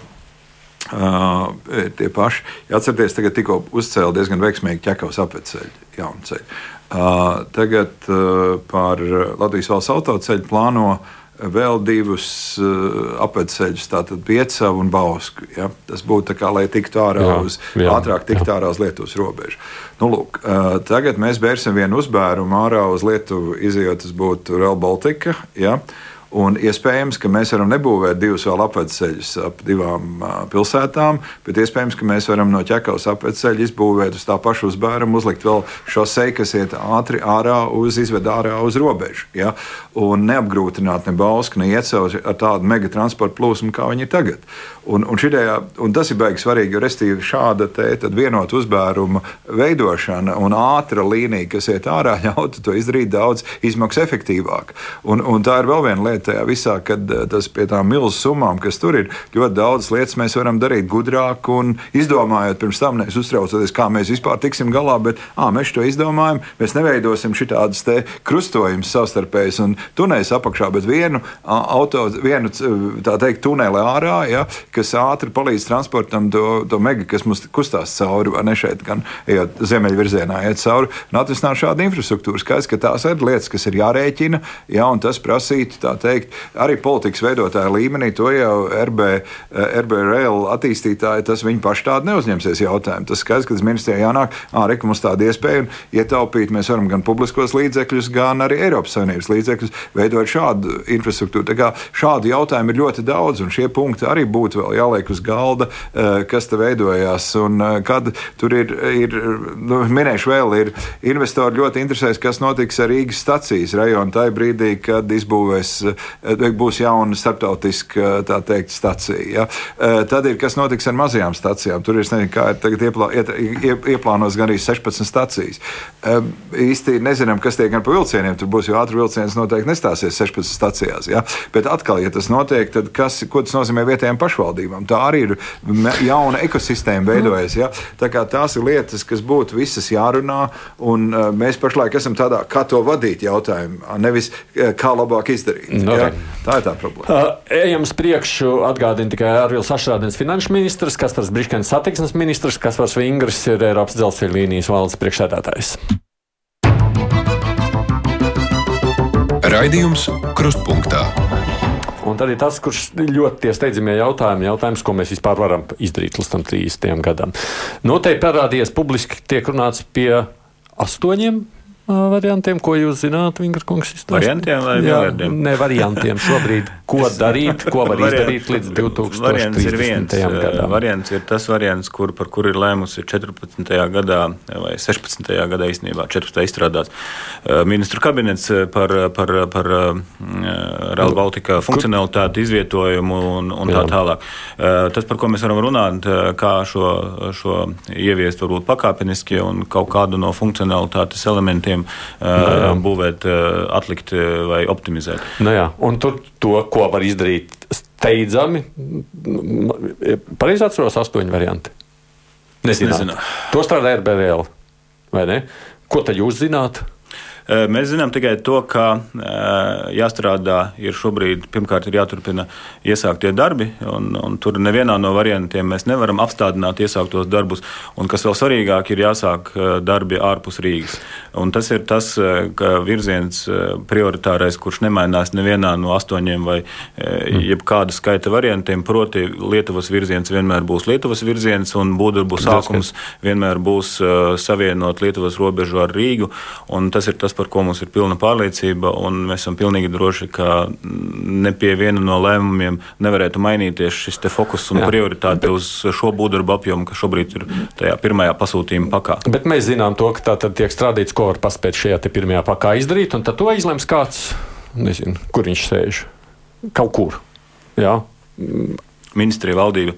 Uh, tie paši. Atcerieties, tagad tikko uzcēla diezgan veiksmīgi ķekavas apveceļu, jaunu ceļu. Uh, tagad uh, par Latvijas valsts autoceļu plāno vēl divus uh, apveceļus, tātad Piecavu un Bausku. Ja? Tas būtu tā kā, lai tiktu ārā jā, uz, jā, ātrāk tiktu jā. ārā uz Lietuvas robežu. Nu, lūk, uh, tagad mēs bērsim vienu uzbērumu ārā uz Lietuvu, izjot tas būtu Real Baltica. Ja? Uh, Un iespējams, ka mēs varam nebūvēt divus vēl apveceļus ap divām pilsētām, bet iespējams, ka mēs varam no ķekavas apveceļa izbūvēt uz tā paša uzbērumu, uzlikt vēl šo seju, kas iet ātri ārā uz izvedu ārā uz robežu. Ja? Un neapgrūtināt ne Bausku, ne Iecavas ar tādu mega transporta plūsmu, kā viņi ir tagad. Un, un, šidējā, un tas ir baigi svarīgi, jo restīvi šāda vienota uzbēruma veidošana un ātra līnija, kas iet ārā, ļautu to izdarīt daudz izmaksu efektīvāk. Un, un tā ir vēl viena lieta tajā visā, kad eh, tas pie tām milzu summām, kas tur ir, ļoti daudz lietas mēs varam darīt gudrāk un izdomājot pirms tam, nevis uztraucoties, kā mēs vispār tiksim galā, bet à, mēs to izdomājam, mēs neveidosim šādas krustojumus savstarpējas un tunēs apakšā, bet vienu auto, vienu tā teikt, tuneli ārā, ja, kas ātri palīdz transportam to, to mega, kas mums kustās cauri, vai ne šeit, gan ejot ziemeļvirzienā, iet cauri un atrisināt šādu infrastruktūru. Skaidrs, ka tās ir lietas, kas ir jārēķina, ja, un tas prasītu tā teikt arī politikas veidotāja līmenī to jau RB, eh, RBRL attīstītāji, tas viņi paši tādu neuzņemsies jautājumu. Tas skaidrs, ka tas ministrijai jānāk, ārā mums tāda iespēja ietaupīt. Mēs varam gan publiskos līdzekļus, gan arī Eiropas Savienības līdzekļus veidot šādu infrastruktūru. Tā kā šādu jautājumu ir ļoti daudz, un šie punkti arī būtu vēl jāliek uz galda, eh, kas te veidojās. Un eh, kad tur ir, ir nu, minēšu vēl, ir investori ļoti interesēs, kas notiks ar Rīgas stacijas rajonu tajā brīdī, kad izbūvēs Eh, būs jauna starptautiska eh, teikt, stacija. Ja? Tad ir kas notiks ar mazajām stacijām. Tur ir, nezinu, kā ir tagad ieplā, iet, ieplānots gan arī 16 stacijas. Īsti nezinām, kas tiek ar vilcieniem. Tur būs jau ātri vilciens, noteikti nestāsies 16 stacijās. Ja? Bet atkal, ja tas notiek, tad kas, ko tas nozīmē vietējām pašvaldībām? Tā arī ir jauna ekosistēma veidojas. Ja? Tā kā tās ir lietas, kas būtu visas jārunā, un mēs pašlaik esam tādā, kā to vadīt jautājumā, nevis kā labāk izdarīt. No, Jā, tā ir tā problēma. Uh, ejam uz priekšu. Atgādinu tikai Arvils Ašrādens, finanšu ministrs, Kaspars Briškens, satiksmes ministrs, Kaspars Vingrs ir Eiropas dzelzceļa līnijas valdes priekšsēdētājs. Raidījums Krustpunktā. Un tad ir tas, kurš ļoti tie steidzamie jautājumi, jautājums, ko mēs vispār varam izdarīt līdz tam 30 gadam. Noteikti parādījies publiski, tiek runāts pie astoņiem variantiem, ko jūs zināt, Vingrkungs? Variantiem vai miljardiem? Ne variantiem šobrīd. Ko darīt, ko var izdarīt līdz 2030. gadam? Variants ir tas variants, kur, par kuru ir lēmusi 14. gadā vai 16. gadā īstenībā 14. izstrādāts ministru kabinets par, par, par Rail Baltica funkcionalitāti, izvietojumu un, un tā tālāk. Tas, par ko mēs varam runāt, kā šo, šo ieviest varbūt pakāpeniski un kaut kādu no funkcionalitātes elementiem no nu būvēt, atlikt vai optimizēt. No nu jā. un tur to, ko var izdarīt steidzami, pareizi atceros astoņi varianti. Nezināt. Nezinu. To strādā RBL? Ko tad jūs zināt? Mēs zinām tikai to, ka jāstrādā ir šobrīd, pirmkārt, ir jāturpina iesāktie darbi, un, un tur nevienā no variantiem mēs nevaram apstādināt iesāktos darbus, un kas vēl svarīgāk, ir jāsāk darbi ārpus Rīgas. Un tas ir tas virziens prioritārais, kurš nemainās nevienā no astoņiem vai mm. jebkāda skaita variantiem, proti Lietuvas virziens vienmēr būs Lietuvas virziens, un būdurbu sākums vienmēr būs savienot Lietuvas robežu ar Rīgu, un tas ir tas, tas, par ko mums ir pilna pārliecība, un mēs esam pilnīgi droši, ka ne pie viena no lēmumiem nevarētu mainīties šis fokus un Jā. prioritāte bet... uz šo būvdarbu apjomu, kas šobrīd ir tajā pirmajā pasūtījuma pakā. Bet mēs zinām to, ka tā tad tiek strādīts, ko var paspēt šajā pirmajā pakā izdarīt, un tad to izlems kāds, nezinu, kur viņš sēž. Kaut kur. Jā. Ministrija valdība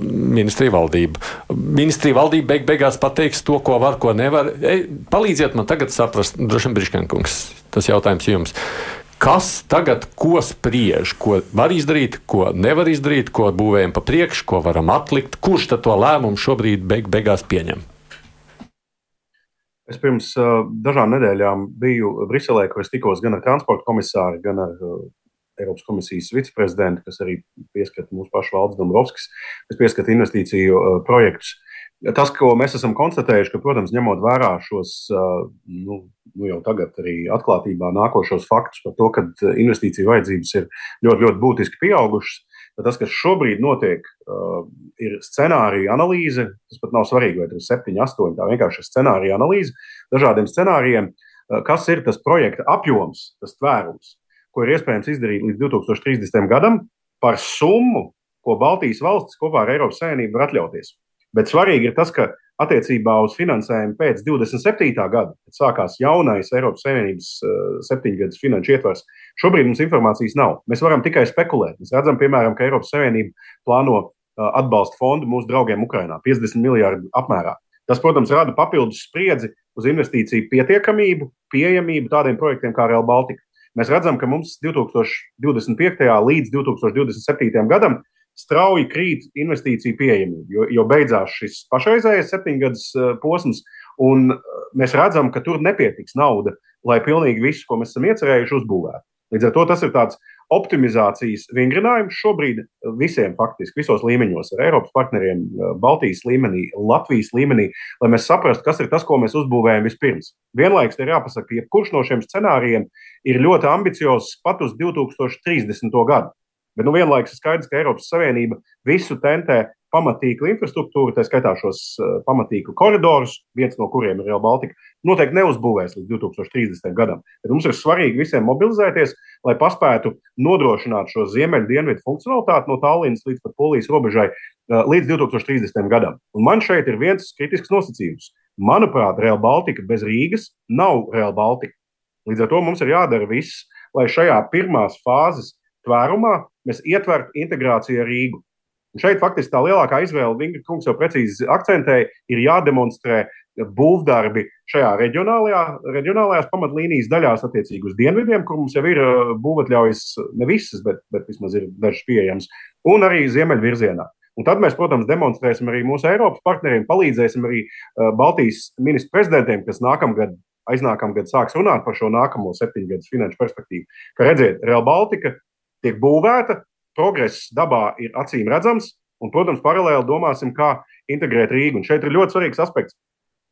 ministrija valdība. Ministrija valdība beig beigās pateiks to, ko var, ko nevar. Ej, palīdziet man tagad saprast, droši vien Briškankungs, tas jautājums jums. Kas tagad ko spriež, ko var izdarīt, ko nevar izdarīt, ko būvējam pa priekšu, ko varam atlikt? Kurš tad to lēmumu šobrīd beig beigās pieņem? Es pirms uh, dažām nedēļām biju Briselē, kur es tikos gan ar transporta komisāru, gan ar uh, Eiropas komisijas viceprezidenta, kas arī pieskata mūsu pašu valdes Dombrovskis, kas pieskata investīciju uh, projektus. Tas, ko mēs esam konstatējuši, ka, protams, ņemot vērā šos uh, nu, nu jau tagad arī atklātībā nākošos faktus par to, ka investīciju vajadzības ir ļoti, ļoti būtiski pieaugušas, tad tas, kas šobrīd notiek, uh, ir scenārija analīze. Tas pat nav svarīgi, vai tas ir 7, 8, tā vienkārši ir scenārija analīze dažādiem scenārijiem, uh, kas ir tas projekta apjoms, tas tvērums, ko ir iespējams izdarīt līdz 2030. gadam par summu, ko Baltijas valstis kopā ar Eiropas Savienību var atļauties. Bet svarīgi ir tas, ka attiecībā uz finansējumu pēc 27. gada, kad sākās jaunais Eiropas Savienības uh, septiņgadus finanšu ietvars, šobrīd mums informācijas nav. Mēs varam tikai spekulēt. Mēs redzam, piemēram, ka Eiropas Savienība plāno uh, atbalsta fondu mūsu draugiem Ukrajinā 50 miljardu apmērā. Tas, protams, rada papildus spriedzi uz investīciju pietiekamību, pieejamību tādiem projektiem kā Real Baltica. Mēs redzam, ka mums 2025. līdz 2027. gadam strauji krīt investīciju pieejamība, jo, jo beidzās šis pašreizējais septiņgadus eh, posms, un eh, mēs redzam, ka tur nepietiks nauda, lai pilnīgi visu, ko mēs esam iecerējuši, uzbūvētu. Līdz ar to tas ir tāds optimizācijas vingrinājums šobrīd visiem, faktiski visos līmeņos, ar Eiropas partneriem, eh, Baltijas līmenī, Latvijas līmenī, lai mēs saprastu, kas ir tas, ko mēs uzbūvējam vispirms. Vienlaikus ir jāpasaka, ka jebkurš no šiem scenārijiem ir ļoti ambiciozs pat uz 2030. gadu. Bet nu, vienlaikus ir skaidrs, ka Eiropas Savienība visu tentē pamatīgu infrastruktūru, tā skaitā šos uh, pamatīgu koridorus, viens no kuriem ir Real Baltica, noteikti neuzbūvēs līdz 2030. gadam. Bet mums ir svarīgi visiem mobilizēties, lai paspētu nodrošināt šo ziemeļu-dienvidu funkcionalitāti no Tallinas līdz pat Polijas robežai uh, līdz 2030. gadam. Un man šeit ir viens kritisks nosacījums. Manuprāt, Real Baltica bez Rīgas nav Real Baltica. Līdz ar to mums ir jādara viss, lai šajā pirmās fāzes tvērumā mēs ietvertu integrāciju ar Rīgu. Un šeit faktiski tā lielākā izvēle, Vingra kungs jau precīzi akcentēja, ir jādemonstrē būvdarbi šajā reģionālajā, reģionālajās pamatlīnijas daļās, attiecīgi uz dienvidiem, kur mums jau ir uh, būvatļaujas ne visas, bet, bet vismaz ir dažas pieejamas, un arī ziemeļvirzienā. Un tad mēs, protams, demonstrēsim arī mūsu Eiropas partneriem, palīdzēsim arī uh, Baltijas ministru prezidentiem, kas nākamgad, aiznākamgad sāks runāt par šo nākamo septiņu gadu finanšu perspektīvu. Ka redziet, Real Baltica tiek būvēta, progress dabā ir acīm redzams, un, protams, paralēli domāsim, kā integrēt Rīgu. Un šeit ir ļoti svarīgs aspekts.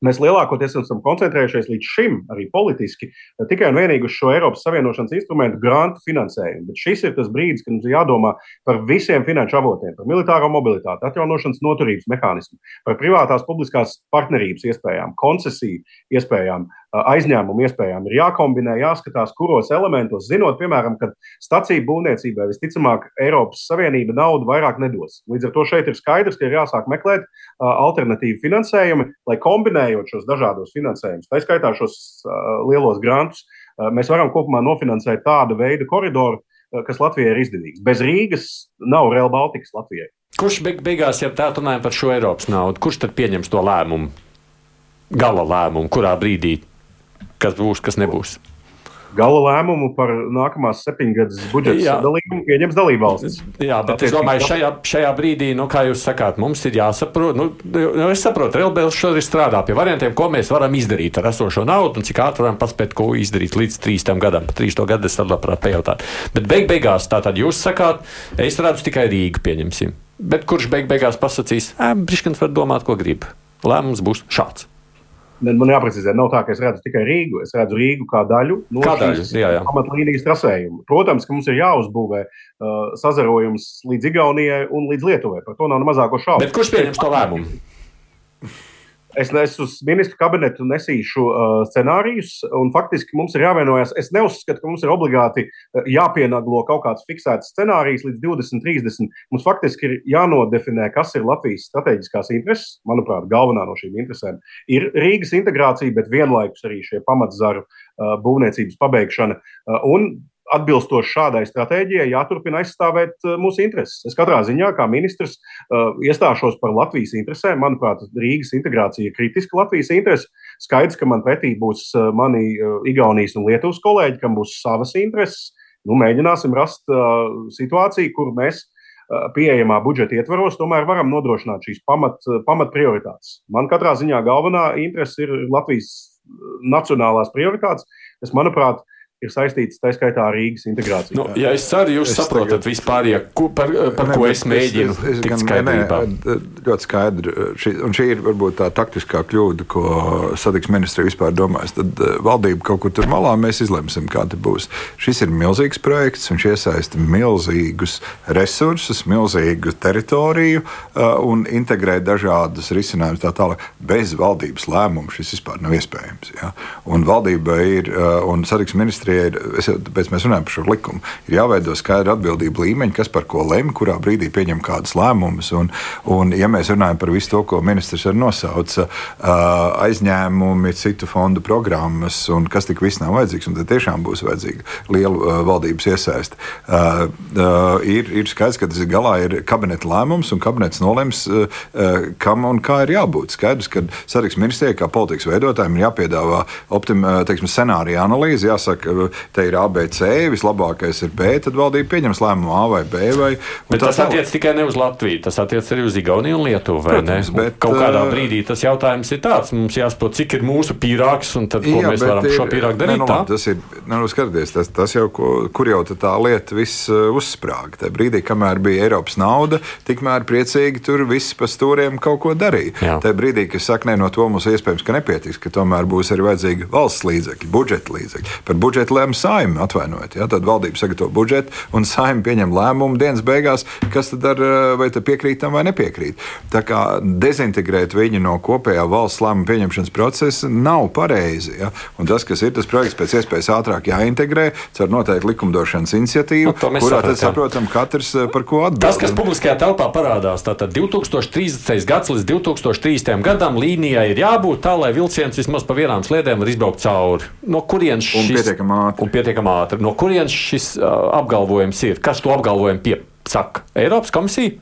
Mēs lielākoties esam koncentrējušies līdz šim, arī politiski, tikai un vienīgi uz šo Eiropas Savienošanas instrumentu grantu finansējumu. Bet šis ir tas brīdis, kad mums ir jādomā par visiem finanšu avotiem, par militāro mobilitāti, atjaunošanas noturības mehānismu, par privātās publiskās partnerības iespējām, koncesiju iespējām, aizņēmumu iespējām. Ir jākombinē, jāskatās, kuros elementos, zinot, piemēram, ka staciju būvniecībai visticamāk Eiropas Savienība naudu vairāk nedos. Līdz ar to šeit ir skaidrs, ka ir jāsāk meklēt alternatīvu finansējumu, lai kombinējot šos dažādos finansējumus, tā skaitā šos lielos grantus, mēs varam kopumā nofinansēt tādu veidu koridoru, kas Latvijai ir izdevīgs. Bez Rīgas nav Real Baltikas Latvijai. Kurš beig beigās, ja tā runājam par šo Eiropas naudu, kurš tad pieņems to lēmumu, gala lēmumu, kurā brīdī kas būs, kas nebūs? gala lēmumu par nākamās septiņgadus budžeta sadalījumu pieņems dalībvalstis. Jā, bet Tāpēc es domāju, šajā, šajā brīdī, nu, kā jūs sakāt, mums ir jāsaprot, nu, nu es saprotu, Relbēls šodien strādā pie variantiem, ko mēs varam izdarīt ar esošo naudu un cik ātri varam paspēt, ko izdarīt līdz 3. gadam. Pa 3. gadu es tad labprāt pajautāt. Bet beig beigās tā tad jūs sakāt, es redzu tikai Rīgu pieņemsim. Bet kurš beig beigās pasakīs, Briškans var domāt, ko grib. Lēmums būs šāds. Man jāprecizē, nav tā, ka es redzu tikai Rīgu. Es redzu Rīgu kā daļu no šīs pamatlīnijas trasējuma. Protams, ka mums ir jāuzbūvē uh, sazarojums līdz Igaunijai un līdz Lietuvai. Par to nav mazāko šaubu. Bet kurš pieņems to lēmumu? Es nesu uz ministru kabinetu nesīšu uh, scenārijus, un faktiski mums ir jāvienojas. Es neuzskatu, ka mums ir obligāti jāpienaglo kaut kāds fiksēts scenārijs līdz 2030. Mums faktiski ir jānodefinē, kas ir Latvijas strateģiskās intereses. Manuprāt, galvenā no šīm interesēm ir Rīgas integrācija, bet vienlaikus arī šie pamatzaru uh, būvniecības pabeigšana. Uh, un atbilstoši šādai stratēģijai jāturpina aizstāvēt uh, mūsu intereses. Es katrā ziņā, kā ministrs, uh, iestāšos par Latvijas interesēm. Manuprāt, Rīgas integrācija ir kritiska Latvijas interese. Skaidrs, ka man pretī būs uh, mani Igaunijas un Lietuvas kolēģi, kam būs savas intereses. Nu, mēģināsim rast situāciju, kur mēs pieejamā budžeta ietvaros tomēr varam nodrošināt šīs pamat, pamat prioritātes. Man katrā ziņā galvenā interese ir Latvijas nacionālās prioritātes, kas, manuprāt, ir saistīts tā skaitā ar Rīgas integrāciju. Nu, ja es ceru, jūs es saprotat tagad... vispār, ja, ku, par, par ne, ko es mēģinu. Es, es, es gan, skaidrībā. ne, ļoti skaidri. Šī, un šī ir varbūt tā taktiskā kļūda, ko satiksmes ministrija vispār domās. Tad valdība kaut kur tur malā mēs izlemsim, kā tas būs. Šis ir milzīgs projekts, viņš iesaista milzīgus resursus, milzīgu teritoriju un integrē dažādas risinājumus tā tālāk. Bez valdības lēmuma šis vispār nav iespējams. Ja? Un valdība ir, un satiksmes ministrija ministrijai ir, tāpēc mēs runājam par šo likumu, ir jāveido skaidra atbildība līmeņi, kas par ko lemj, kurā brīdī pieņem kādas lēmumus. Un, un, ja mēs runājam par visu to, ko ministrs arī nosauca, aizņēmumi, citu fondu programmas un kas tik viss nav vajadzīgs, un tad tiešām būs vajadzīga liela valdības iesaiste. Ir, ir skaidrs, ka tas ir galā ir kabineta lēmums, un kabinets nolems, kam un kā ir jābūt. Skaidrs, ka satiksmes ministrijai kā politikas veidotājiem ir jāpiedāvā optim, teiksim, scenārija analīze, jāsaka, te ir ABC, vislabākais ir B, tad valdība pieņems lēmumu A vai B. Vai, tas attiec nav... tikai ne uz Latviju, tas attiec arī uz Igauniju un Lietuvu. Protams, bet, Kaut kādā brīdī tas jautājums ir tāds, mums jāsaprot, cik ir mūsu pīrāgs un tad, ko jā, mēs varam ir, šo pīrāgu darīt. Ne, nu, labi, tas ir, ne, nu, skaties, tas, tas jau, kur jau tā lieta viss uzsprāga. Tajā brīdī, kamēr bija Eiropas nauda, tikmēr priecīgi tur viss pa stūriem kaut ko darīja. Jā. Tajā brīdī, kad saka, ne, no to mums iespējams, ka nepietiks, ka tomēr būs arī vajadzīgi valsts līdzekļi, budžeta līdzekļi. Par budžetu lēma saima, atvainojiet. Ja? Tad valdība sagatavo budžetu un saima pieņem lēmumu dienas beigās, kas tad ar, eh, vai piekrīt tam vai nepiekrīt. Tā kā dezintegrēt viņu no kopējā valsts lēmuma pieņemšanas procesa nav pareizi. Ja? Un tas, kas ir tas projekts, pēc iespējas ātrāk jāintegrē caur noteiktu likumdošanas iniciatīvu, nu, kurā tad saprotam katrs eh, par ko atbild. Tas, kas publiskajā telpā parādās, tātad 2030. gads līdz 2030. gadam līnijai ir jābūt tā, lai vilciens vismaz pa vienām sliedēm var izbraukt cauri. No kurienes šis pietiekami ātri. Un pietiekami ātri. No kurienes šis uh, apgalvojums ir? Kas to apgalvojumu piesaka? Eiropas komisija?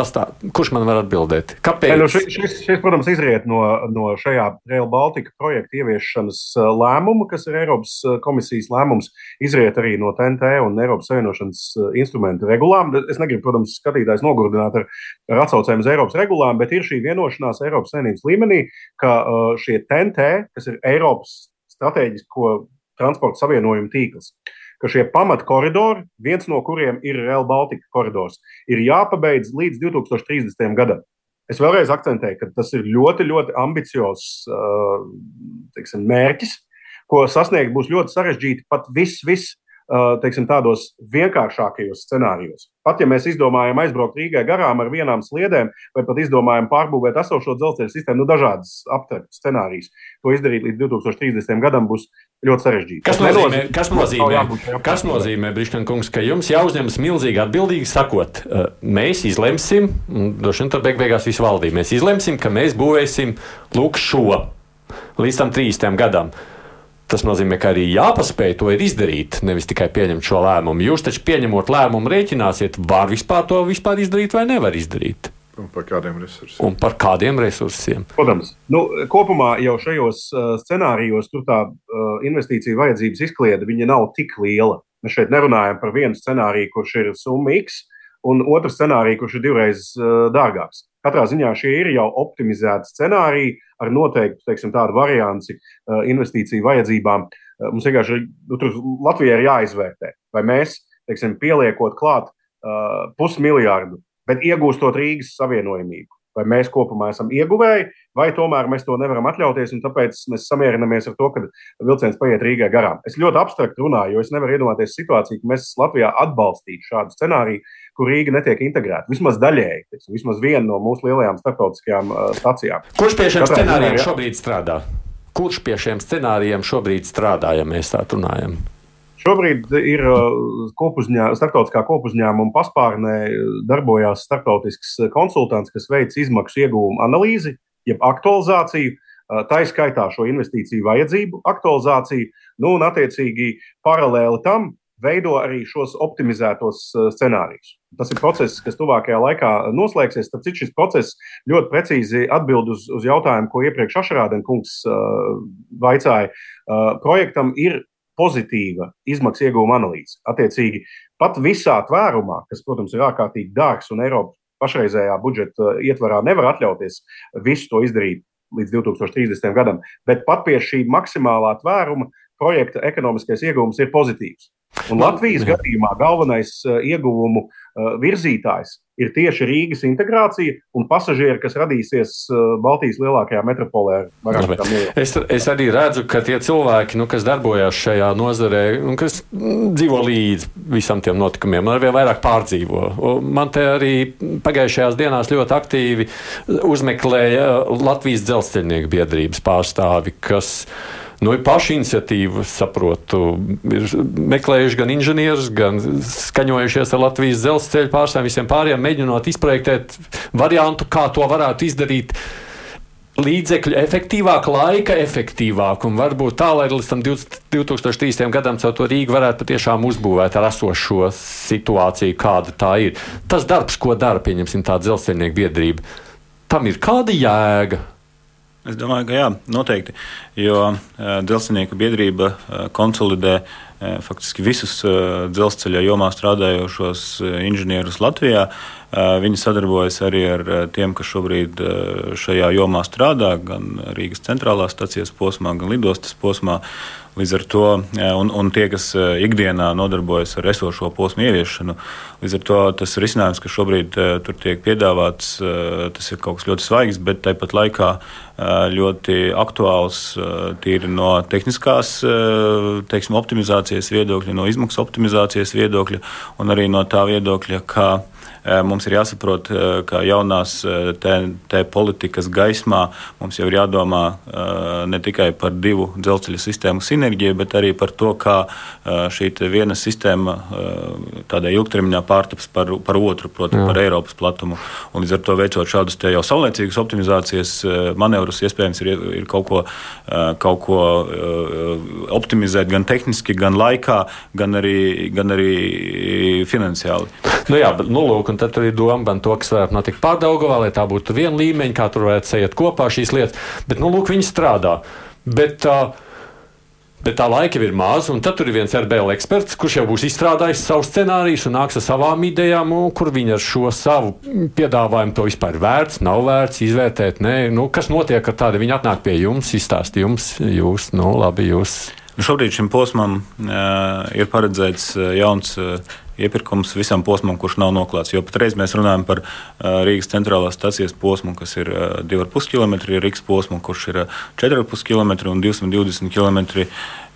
Pastāv. Kurš man var atbildēt? Kāpēc? Nu, šis, šis, šis, protams, izriet no, no šajā Rail Baltica projekta ieviešanas lēmuma, kas ir Eiropas komisijas lēmums. Izriet arī no TNT un Eiropas Savienošanas instrumentu regulām. Es negribu, protams, skatītājs nogurdināt ar, ar atsaucēm uz Eiropas regulām, bet ir šī vienošanās Eiropas Savienības līmenī, ka šie TNT, kas ir Eiropas strateģisko transporta savienojumu tīkls. Ka šie pamatkoridori, viens no kuriem ir Real Baltica koridors, ir jāpabeidz līdz 2030. gadam. Es vēlreiz akcentēju, ka tas ir ļoti, ļoti ambiciozs uh, teiksim, mērķis, ko sasniegt būs ļoti sarežģīti pat viss, viss teiksim, tādos vienkāršākajos scenārijos. Pat ja mēs izdomājam aizbraukt Rīgai garām ar vienām sliedēm, vai pat izdomājam pārbūvēt esošo dzelzceļa sistēmu, nu, dažādas aptvertas scenārijas, to izdarīt līdz 2030. gadam būs ļoti sarežģīti. Kas nozīmē, kas nozīmē, kas nozīmē Briškankungs, ka jums jāuzņemas milzīgi atbildīgi sakot, mēs izlemsim, un droši vien tad beig beigās visu valdību, mēs izlemsim, ka mēs būvēsim lūk šo līdz tam 30. gadam. Tas nozīmē, ka arī jāpaspēj to izdarīt, nevis tikai pieņemt šo lēmumu. Jūs taču pieņemot lēmumu, rēķināsiet, var vispār to vispār izdarīt vai nevar izdarīt. Un par kādiem resursiem? Un par kādiem resursiem? Protams, nu, kopumā jau šajos uh, scenārijos tur tā uh, investīcija vajadzības izkliede nav tik liela. Mēs šeit nerunājam par vienu scenāriju, kurš ir summa X, un otru scenāriju, kurš ir divreiz uh, dārgāks. Katrā ziņā šie ir jau optimizēti scenāriji ar noteiktu teiksim, tādu varianci uh, investīciju vajadzībām. Uh, mums vienkārši nu, Latvijai ir jāizvērtē, vai mēs teiksim, pieliekot klāt uh, pusmiljardu, bet iegūstot Rīgas savienojumību. Vai mēs kopumā esam ieguvēji, vai tomēr mēs to nevaram atļauties, un tāpēc mēs samierinamies ar to, ka vilciens paiet Rīgai garām. Es ļoti abstrakt runāju, jo es nevaru iedomāties situāciju, ka mēs Latvijā atbalstītu šādu scenāriju, kur Rīga netiek integrēta. Vismaz daļēji, teiksim, vismaz viena no mūsu lielajām starptautiskajām uh, stacijām. Kurš pie šiem Katrā scenārijiem jā. šobrīd strādā? Kurš pie šiem scenārijiem šobrīd strādā, ja mēs tā runājam? Šobrīd ir kopuzņā, starptautiskā kopuzņēmuma paspārnē darbojās starptautisks konsultants, kas veic izmaksu iegūmu analīzi, jeb aktualizāciju, tā izskaitā šo investīciju vajadzību aktualizāciju, nu, un attiecīgi paralēli tam veido arī šos optimizētos uh, scenārijus. Tas ir process, kas tuvākajā laikā noslēgsies. Tad šis process ļoti precīzi atbild uz, uz jautājumu, ko iepriekš Ašrādena kungs uh, vaicāja. Uh, projektam ir pozitīva izmaksu iegūma analīze. Attiecīgi, pat visā tvērumā, kas, protams, ir ārkārtīgi dārgs un Eiropas pašreizējā budžeta ietvarā nevar atļauties visu to izdarīt līdz 2030. gadam, bet pat pie šī maksimālā tvēruma projekta ekonomiskais ieguvums ir pozitīvs. Un Latvijas gadījumā galvenais uh, ieguvumu uh, virzītājs ir tieši Rīgas integrācija un pasažieri, kas radīsies uh, Baltijas lielākajā metropolē. Es, es arī redzu, ka tie cilvēki, nu, kas darbojas šajā nozarē, un kas mm, dzīvo līdzi visam tiem notikumiem, arvien vairāk pārdzīvo. Man te arī pagājušajās dienās ļoti aktīvi uzmeklēja Latvijas dzelzceļnieku biedrības pārstāvi, kas nu, ir paša iniciatīva, saprotu, ir meklējuši gan inženierus, gan skaņojušies ar Latvijas dzelzceļa pārstāvjiem, visiem pārējiem, mēģinot izprojektēt variantu, kā to varētu izdarīt. Līdzekļu efektīvāk, laika efektīvāk, un varbūt tā, lai līdz tam 2030. gadam caur to Rīgu varētu patiešām uzbūvēt ar esošo situāciju, kāda tā ir. Tas darbs, ko dara, pieņemsim, tā dzelzceļnieku biedrība, tam ir kāda jēga? Es domāju, ka jā, noteikti. Jo uh, dzelzceļnieku biedrība uh, konsolidē uh, faktiski visus dzelzceļa jomā strādājošos inženierus Latvijā. Uh, viņi sadarbojas arī ar uh, tiem, kas šobrīd uh, šajā jomā strādā, gan Rīgas centrālās stācijas posmā, gan lidostas posmā. Līdz ar to, un, un tie, kas ikdienā nodarbojas ar esošo posmu ieviešanu, līdz ar to tas risinājums, kas šobrīd tur tiek piedāvāts, tas ir kaut kas ļoti svaigs, bet tāpat laikā ļoti aktuāls tīri no tehniskās teiksim, optimizācijas viedokļa, no izmaksu optimizācijas viedokļa un arī no tā viedokļa, ka Eh, mums ir jāsaprot, eh, ka jaunās eh, te, te politikas gaismā mums jau ir jādomā ne tikai par divu dzelzceļa sistēmu sinerģiju, bet arī par to, kā šī viena sistēma tādai ilgtermiņā pārtaps par, par otru, proti, Jā. par Eiropas platumu. Un līdz ar to veicot šādus jau saulēcīgus optimizācijas manevrus, iespējams, ir, ir kaut ko, kaut ko optimizēt gan tehniski, gan laikā, gan arī, gan arī finansiāli. Nu jā, bet, nu, lūk, un tad ir doma par to, kas varētu notikt pārdaugavā, lai tā būtu viena līmeņa, kā tur varētu sajiet kopā šīs lietas. Bet, nu, lūk, viņi strādā. Bet, uh, Bet tā laika ir maz, un tad tur ir viens RBL eksperts, kurš jau būs izstrādājis savu scenāriju un nāks ar savām idejām, kur viņi ar šo savu piedāvājumu to vispār vērts, nav vērts izvērtēt. Nē, nu, kas notiek ar tādu? Viņi atnāk pie jums, izstāsta jums, jūs, nu, labi, jūs. Nu, šobrīd šim posmam uh, ir paredzēts uh, jauns. Uh, iepirkums visam posmam, kurš nav noklāts. Jo patreiz mēs runājam par Rīgas centrālās stācijas posmu, kas ir 2,5 km, Rīgas posmu, kurš ir 4,5 km un 220 km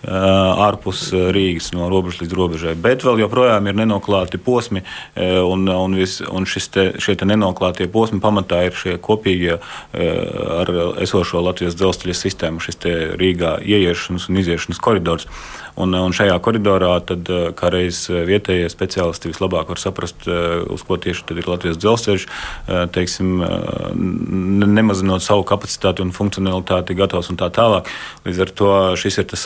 ārpus Rīgas, no robežas līdz robežai. Bet vēl joprojām ir nenoklāti posmi, un, un, vis, un te, šie te nenoklātie posmi pamatā ir šie kopīgie ar esošo Latvijas dzelzceļa sistēmu, šis Rīgā ieiešanas un iziešanas koridors. Un, un šajā koridorā, tad, eh, kā reiz eh, vietējie speciālisti vislabāk var saprast, eh, uz ko tieši ir Latvijas dzelzceļš, teiksim, nemazinot savu kapacitāti un funkcionalitāti, gatavs un tā tālāk. Līdz ar to šis ir tas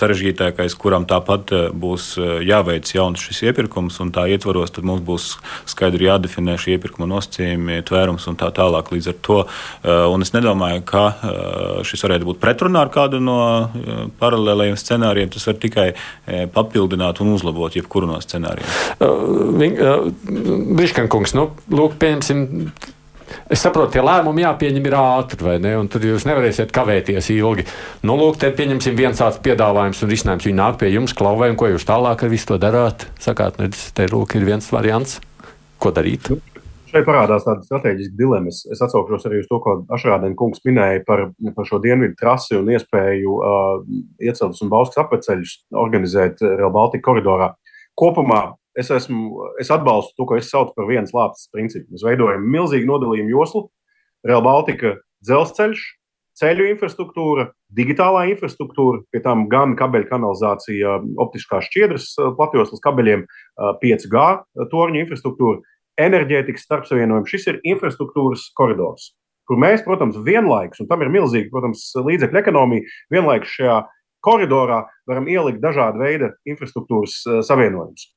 sarežģītākais, kuram tāpat būs jāveic jauns šis iepirkums, un tā ietvaros mums būs skaidri jādefinē šī iepirkuma nosacījumi, tvērums un tā tālāk. Līdz ar to, un es nedomāju, ka šis varētu būt pretrunā ar kādu no paralēlējiem scenārijiem. Tas var tikai papildināt un uzlabot jebkuru no scenārijiem. Uh, uh, Briškankungs, nu, lūk, pieņemsim. Es saprotu, tie lēmumi jāpieņem ir ātri, vai ne? Un tad jūs nevarēsiet kavēties ilgi. Nu, lūk, te pieņemsim viens tāds piedāvājums un risinājums. Viņi nāk pie jums, klauvē, un ko jūs tālāk ar visu to darāt? Sakāt, nedz, te lūk, ir viens variants, ko darīt. Nu, Šeit parādās tāda strateģiska dilemma. Es atsaukšos arī uz to, ko Ašrādēna kungs minēja par, par šo dienvidu trasi un iespēju uh, ieceltas un bauskas apceļus organizēt Real Baltica koridorā. Kopumā es, esmu, es atbalstu to, ko es saucu par vienas lāpstas principu. Mēs veidojam milzīgu nodalījumu joslu, Real Baltica dzelzceļš, ceļu infrastruktūra, digitālā infrastruktūra, pie tam gan kabeļu kanalizācija, optiskās šķiedras platjoslas kabeļiem, 5G torņu infrastruktūra enerģētikas starpsavienojumi. Šis ir infrastruktūras koridors, kur mēs, protams, vienlaikus, un tam ir milzīga, protams, līdzekļu ekonomija, vienlaikus šajā koridorā varam ielikt dažādu veidu infrastruktūras uh, savienojumus.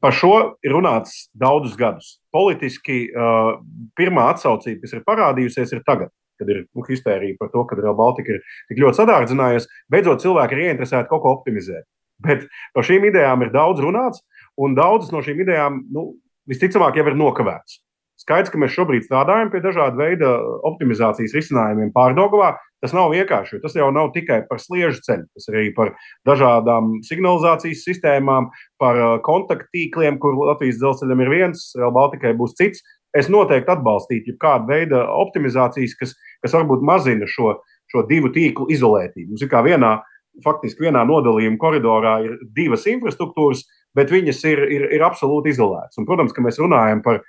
Par šo ir runāts daudzus gadus. Politiski uh, pirmā atsaucība, kas ir parādījusies, ir tagad, kad ir nu, histērija par to, ka Real Baltica ir tik ļoti sadārdzinājusi. Beidzot, cilvēki ir ieinteresēti kaut ko optimizēt. Bet par šīm idejām ir daudz runāts, un daudzas no šīm idejām nu, visticamāk jau ir nokavēts. Skaidrs, ka mēs šobrīd strādājam pie dažāda veida optimizācijas risinājumiem pārdagavā. Tas nav vienkārši, jo tas jau nav tikai par sliežu ceļu, tas ir arī par dažādām signalizācijas sistēmām, par kontaktīkliem, kur Latvijas dzelzceļam ir viens, Real Baltikai būs cits. Es noteikti atbalstītu kādu veidu optimizācijas, kas, kas varbūt mazina šo, šo divu tīklu izolētību. Mums ir kā vienā, faktiski vienā nodalījuma koridorā ir divas infrastruktūras, bet viņas ir, ir, ir absolūti izolētas. Un, protams, ka mēs runājam par,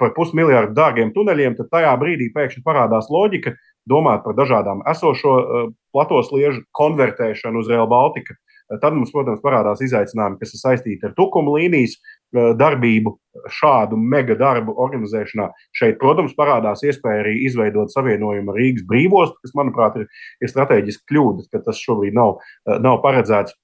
par pusmiljardu dārgiem tuneļiem, tad tajā brīdī pēkšņi parādās loģika domāt par dažādām esošo uh, plato sliežu konvertēšanu uz Real Baltica. Tad mums, protams, parādās izaicinājumi, kas ir saistīti ar tukuma līnijas uh, darbību, šādu mega darbu organizēšanā. Šeit, protams, parādās iespēja arī izveidot savienojumu Rīgas brīvostu, kas, manuprāt, ir, ir strateģiski kļūda, ka tas šobrīd nav, uh, nav paredzēts.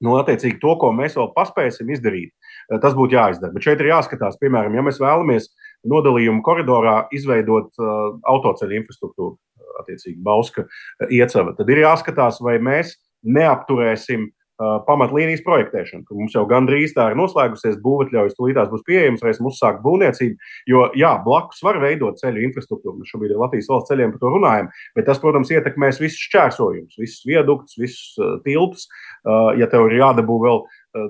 Nu, attiecīgi, to, ko mēs vēl paspēsim izdarīt, eh, tas būtu jāizdara. Bet šeit ir jāskatās, piemēram, ja mēs vēlamies nodalījumu koridorā izveidot uh, autoceļu infrastruktūru, attiecīgi Bauska iecava, tad ir jāskatās, vai mēs neapturēsim pamatlīnijas projektēšanu, mums jau gandrīz tā ir noslēgusies, būvatļaujas tūlītās būs pieejams, varēsim uzsākt būvniecību. Jo, jā, blakus var veidot ceļu infrastruktūru. Mēs šobrīd ar Latvijas valsts ceļiem par to runājam, bet tas, protams, ietekmēs visus šķērsojumus, visus viaduktus, visus tiltus. Ja tev ir jādabū vēl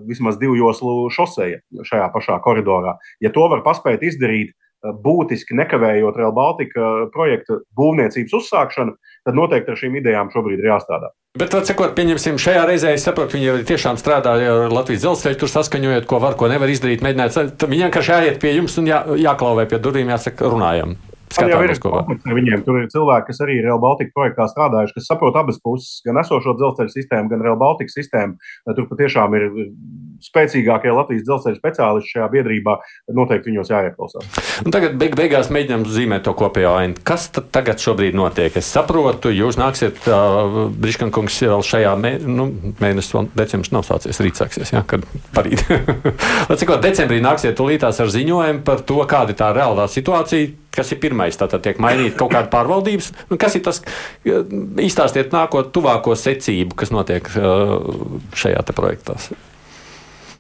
vismaz divu joslu šoseja šajā pašā koridorā, ja to var paspēt izdarīt būtiski nekavējot Real Baltica projekta būvniecības uzsākšanu, tad noteikti ar šīm idejām šobrīd ir jāstrādā. Bet, sakot, pieņemsim, šajā reizē es saprotu, viņi tiešām strādāja ar Latvijas dzelzceļu, tur saskaņojot, ko var, ko nevar izdarīt, mēģināt. Viņi vienkārši jāiet pie jums un jā, jāklauvē pie durvīm, jāsaka, runājam. Skatāmies, ko viņiem tur ir cilvēki, kas arī Real Baltica projektā strādājuši, kas saprot abas puses, gan esošo dzelzceļa sistēmu, gan Real Baltica sistēmu. Tur patiešām ir spēcīgākie Latvijas dzelzceļa speciālisti šajā biedrībā. Noteikti viņos jāieklausās. Un tagad beig beigās mēģinām zīmēt to kopējo ainu. Kas tagad šobrīd notiek? Es saprotu, jūs nāksiet, uh, Briškankungs, vēl šajā mē, nu, mēnesī, decembris nav sācies, rīt sāksies, ja, kad parīt. Cik decembrī nāksiet tulītās ar ziņojumu par to, kāda ir tā reālā situācija kas ir pirmais, tātad tiek mainīta kaut kāda pārvaldības. Nu, kas ir tas, izstāstiet nākotnē, tuvāko secību, kas notiek šajā projektā?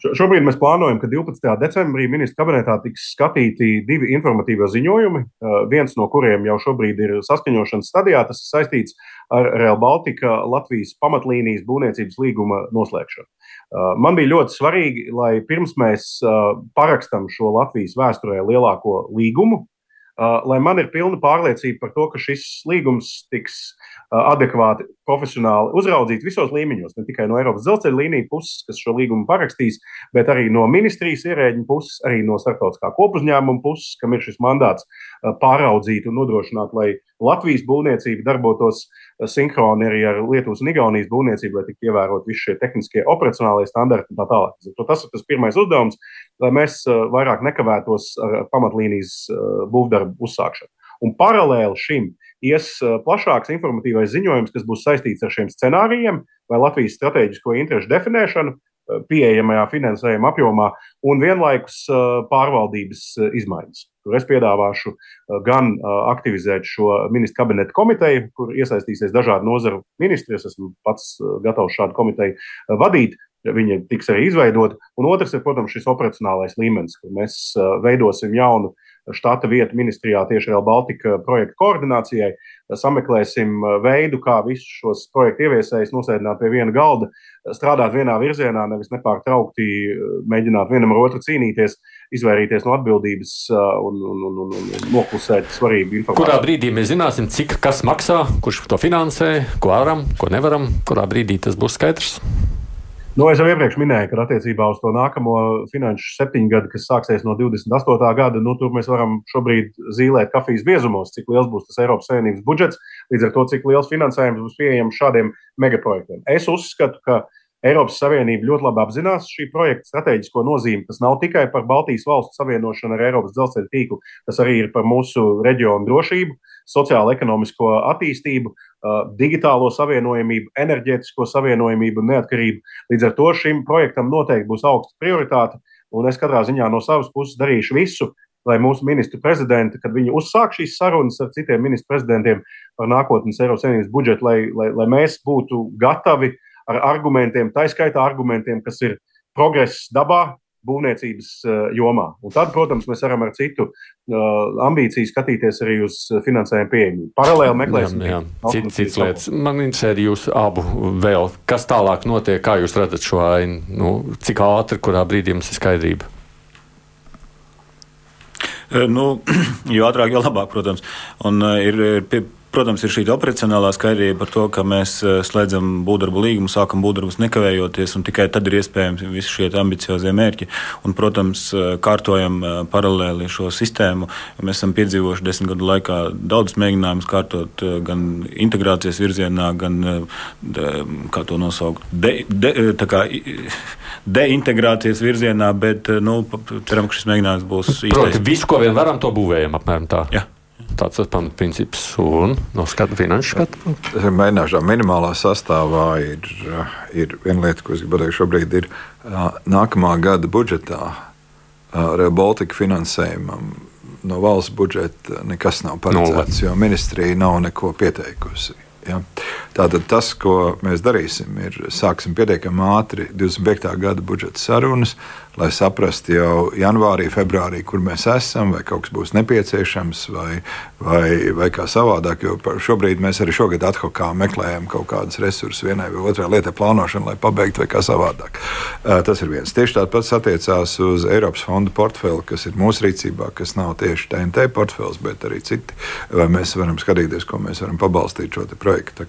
Šobrīd mēs plānojam, ka 12. decembrī ministra kabinetā tiks skatīti divi informatīvie ziņojumi, viens no kuriem jau šobrīd ir saskaņošanas stadijā. Tas ir saistīts ar Real Baltica Latvijas pamatlīnijas būvniecības līguma noslēgšanu. Man bija ļoti svarīgi, lai pirms mēs parakstam šo Latvijas vēsturē lielāko līgumu, lai man ir pilna pārliecība par to, ka šis līgums tiks adekvāti, profesionāli uzraudzīts visos līmeņos, ne tikai no Eiropas dzelzceļa līnija puses, kas šo līgumu parakstīs, bet arī no ministrijas ierēģiņa puses, arī no starptautiskā kopuzņēmuma puses, kam ir šis mandāts uh, pāraudzīt un nodrošināt, lai Latvijas būvniecība darbotos sinhroni arī ar Lietuvas un Igaunijas būvniecību, lai tiktu ievērot visi šie tehniskie operacionālie standarti un tā tālāk. Tas ir tas pirmais uzdevums, lai mēs vairāk nekavētos ar pamatlīnijas būvdarbu uzsākšanu. Un paralēli šim ies plašāks informatīvais ziņojums, kas būs saistīts ar šiem scenārijiem vai Latvijas strateģisko interešu definēšanu, pieejamajā finansējuma apjomā un vienlaikus pārvaldības izmaiņas. Tur es piedāvāšu gan aktivizēt šo ministru kabineta komiteju, kur iesaistīsies dažādi nozaru ministri. Es esmu pats gatavs šādu komiteju vadīt. Viņa tiks arī izveidota. Un otrs ir, protams, šis operacionālais līmenis, kur mēs veidosim jaunu štata vietu ministrijā tieši Real Baltica projekta koordinācijai. Sameklēsim uh, veidu, kā visus šos projektu ieviesējus nosēdināt pie viena galda, strādāt vienā virzienā, nevis nepārtraukti uh, mēģināt vienam ar otru cīnīties, izvairīties no atbildības un, un, un, un, un noklusēt svarīgu informāciju. Kurā brīdī mēs zināsim, cik kas maksā, kurš to finansē, ko varam, ko nevaram, kurā brīdī tas būs skaidrs? Nu, es jau iepriekš minēju, ka attiecībā uz to nākamo finanšu septiņgadu, kas sāksies no 28. gada, nu, tur mēs varam šobrīd zīmēt kafijas biezumos, cik liels būs tas Eiropas Savienības budžets, līdz ar to, cik liels finansējums būs pieejams šādiem megaprojektiem. Es uzskatu, ka Eiropas Savienība ļoti labi apzinās šī projekta strateģisko nozīmi. Tas nav tikai par Baltijas valstu savienošanu ar Eiropas dzelzceļa tīklu, tas arī ir par mūsu reģionu drošību, sociālo-ekonomisko attīstību, digitālo savienojamību, enerģētisko savienojamību un neatkarību. Līdz ar to šim projektam noteikti būs augsta prioritāte. Un es katrā ziņā no savas puses darīšu visu, lai mūsu ministru prezidenti, kad viņi uzsāk šīs sarunas ar citiem ministru prezidentiem par nākotnes Eiropas Savienības budžetu, lai, lai, lai mēs būtu gatavi uh, ar argumentiem, tā skaitā argumentiem, kas ir progress dabā, būvniecības jomā. Un tad, protams, mēs varam ar citu ambīciju skatīties arī uz finansējumu pieejamību. Paralēli meklēsim jā, jā. Cit, cits lietas. Man interesē jūs abu vēl, kas tālāk notiek, kā jūs redzat šo ainu, nu, cik ātri, kurā brīdī jums ir skaidrība. Nu, jo ātrāk, jo labāk, protams. Un, ir, ir pie, Protams, ir šī operacionālā skaidrība par to, ka mēs eh, slēdzam būvdarbu līgumu, sākam būvdarbus nekavējoties, un tikai tad ir iespējams visi šie ambiciozie mērķi. Un, protams, eh, kārtojam eh, paralēli šo sistēmu. Mēs esam piedzīvojuši desmit gadu laikā daudzus mēģinājumus kārtot gan integrācijas virzienā, gan, kā to nosaukt, de, de, kā, deintegrācijas virzienā, bet nu, ceram, ka šis mēģinājums būs īstais. Proti, visu, ko vien varam, to būvējam apmēram tā. Jā. Tāds ir pamatprincips. Un no skatu finanšu skatu. Mēģināšanā minimālā sastāvā ir, ir viena lieta, ko es gribu pateikt šobrīd, ir nākamā gada budžetā Real Baltica finansējumam no valsts budžeta nekas nav paredzēts, jo ministrija nav neko pieteikusi. Ja? Tātad tas, ko mēs darīsim, ir sāksim pietiekami ātri 25. gada budžeta sarunas, lai saprastu jau janvārī, februārī, kur mēs esam, vai kaut kas būs nepieciešams, vai, vai, vai kā savādāk. Jo šobrīd mēs arī šogad atkal meklējam kaut kādus resursus vienai vai otrai lietai plānošanai, lai pabeigtu, vai kā savādāk. Tas ir viens. Tieši tāds pats attiecās uz Eiropas fondu portfeli, kas ir mūsu rīcībā, kas nav tieši TNT portfels, bet arī citi. Vai mēs varam skatīties, ko mēs varam pabalstīt šo projektu.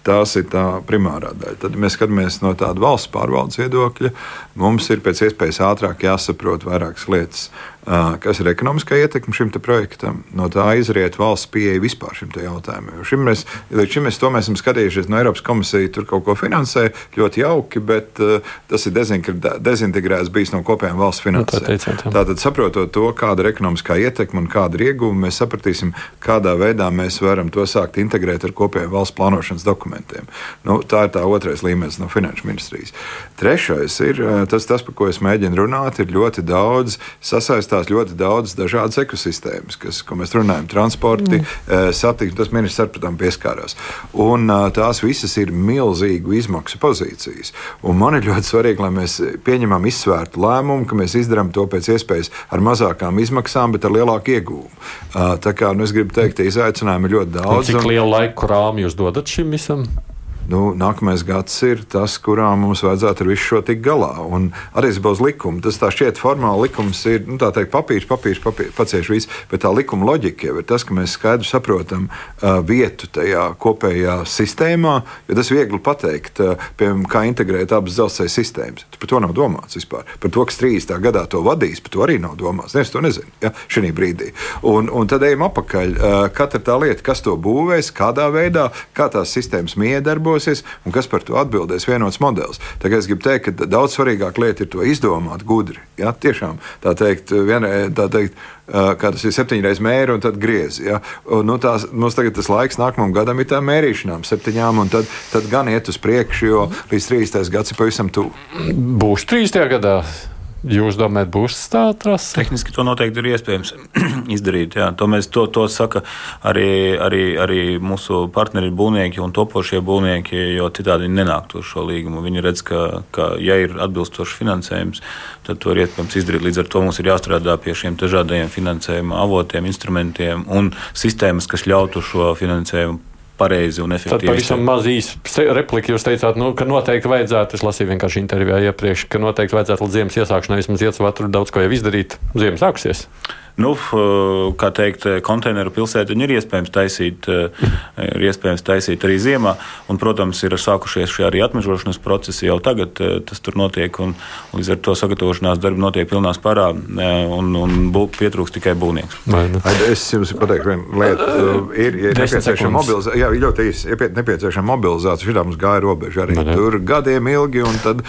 Tā tās ir tā primārā daļa. Tad mēs skatāmies no tāda valsts pārvaldes viedokļa. Mums ir pēc iespējas ātrāk jāsaprot vairākas lietas kas ir ekonomiskā ietekme šim projektam. No tā izriet valsts pieeja vispār šim jautājumam. Šim mēs, līdz šim mēs to mēs esam skatījušies no Eiropas komisijas, tur kaut ko finansē ļoti jauki, bet uh, tas ir dezintegrēts bijis no kopējām valsts nu, finansēm. Tā Tātad, saprotot to, kāda ir ekonomiskā ietekme un kāda ir ieguvuma, mēs sapratīsim, kādā veidā mēs varam to sākt integrēt ar kopējiem valsts plānošanas dokumentiem. Nu, tā ir tā otrais līmenis no finanšu ministrijas. Trešais ir tas, tas par ko es mēģinu runāt, ir ļoti daudz sasaistīt attīstās ļoti daudz dažādas ekosistēmas, kas, ko mēs runājam, transporti, mm. Eh, satiksme, tas ministrs ar tam pieskārās. Un eh, tās visas ir milzīgu izmaksu pozīcijas. Un man ir ļoti svarīgi, lai mēs pieņemam izsvērtu lēmumu, ka mēs izdarām to pēc iespējas ar mazākām izmaksām, bet ar lielāku iegūmu. Eh, tā kā nu, es gribu teikt, ka izaicinājumi ir ļoti daudz. Un cik lielu laiku rāmu jūs dodat šim visam? Nu, nākamais gads ir tas, kurā mums vajadzētu ar visu šo tikt galā. Un attiecībā uz likumu, tas tā šķiet formāli likums ir, nu, teikt, papīrs, papīrs, papīrs pacieš visu, bet tā likuma loģika jau ir tas, ka mēs skaidri saprotam uh, vietu tajā kopējā sistēmā, jo tas ir viegli pateikt, uh, piemēram, kā integrēt abas dzelzceļa sistēmas. Par to nav domāts vispār. Par to, kas 30. gadā to vadīs, par to arī nav domāts. Es to nezinu ja, šī brīdī. Un, un tad ejam apakaļ. Uh, katra tā lieta, kas to būvēs, kādā veidā, kā tās sistēmas miedarbos darbosies un kas par to atbildēs vienots modelis. Tagad es gribu teikt, ka daudz svarīgāka lieta ir to izdomāt gudri. Ja? Tiešām tā teikt, vienai, tā teikt kā tas ir septiņreiz mēri un tad griezi. Ja? Un, nu, tās, mums tagad tas laiks nākamajam gadam ir tā mērīšanām, septiņām, un tad, tad gan iet uz priekšu, jo līdz 30. gadsimtam pavisam tuvu. Būs 30. gadā. Jūs domājat, būs tāda trase? Tehniski to noteikti ir iespējams izdarīt. Jā. To mēs to, to saka arī, arī, arī mūsu partneri būvnieki un topošie būvnieki, jo citādi viņi nenāktu uz šo līgumu. Viņi redz, ka, ka ja ir atbilstošs finansējums, tad to ir iespējams izdarīt. Līdz ar to mums ir jāstrādā pie šiem dažādajiem finansējuma avotiem, instrumentiem un sistēmas, kas ļautu šo finansējumu pareizi un efektīvi. Tad pavisam maz īsi replika. Jūs teicāt, nu, ka noteikti vajadzētu, es lasīju vienkārši intervijā iepriekš, ka noteikti vajadzētu līdz ziemas iesākšanai vismaz iet savu atru daudz ko jau izdarīt. Ziema sāksies. Nu, kā teikt, konteineru pilsētu ir iespējams taisīt, ir iespējams taisīt arī ziemā. Un, protams, ir sākušies šie arī atmežošanas procesi jau tagad. Tas tur notiek, un līdz ar to sagatavošanās darbi notiek pilnā spārā, un, un pietrūks tikai būvnieks. Es jums pateiktu, viena lieta ir, ja nepieciešama mobilizācija. Jā, ļoti īsi, ja nepieciešama mobilizācija. Šitā mums gāja robeža arī. Tur gadiem ilgi, un tad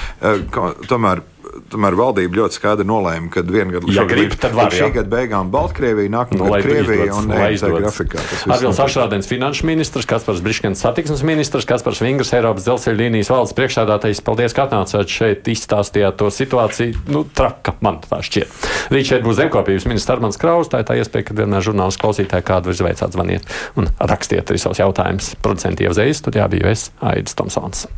tomēr tomēr valdība ļoti skaidri nolēma, ka viena gada ja grib, tad var, šī gada beigām Baltkrievija, nākamā nu, gada Krievija un EFTA grafikā. Arvils Ašrādens finanšu ministrs, Kaspars Briškens satiksmes ministrs, Kaspars Vingrs, Eiropas dzelzceļa līnijas valdes priekšādātais. Paldies, ka atnācāt šeit, izstāstījāt to situāciju. Nu, traka man tā šķiet. Rīt šeit būs zemkopības ministrs Armans Kraus. Tā ir tā iespēja, ka vienmēr žurnālistu klausītāji kādu ir zveicāt zvaniet un rakstiet arī savus jautājumus. Producenti jau zvejas, tad jā, biju es, Aidis Tomsons.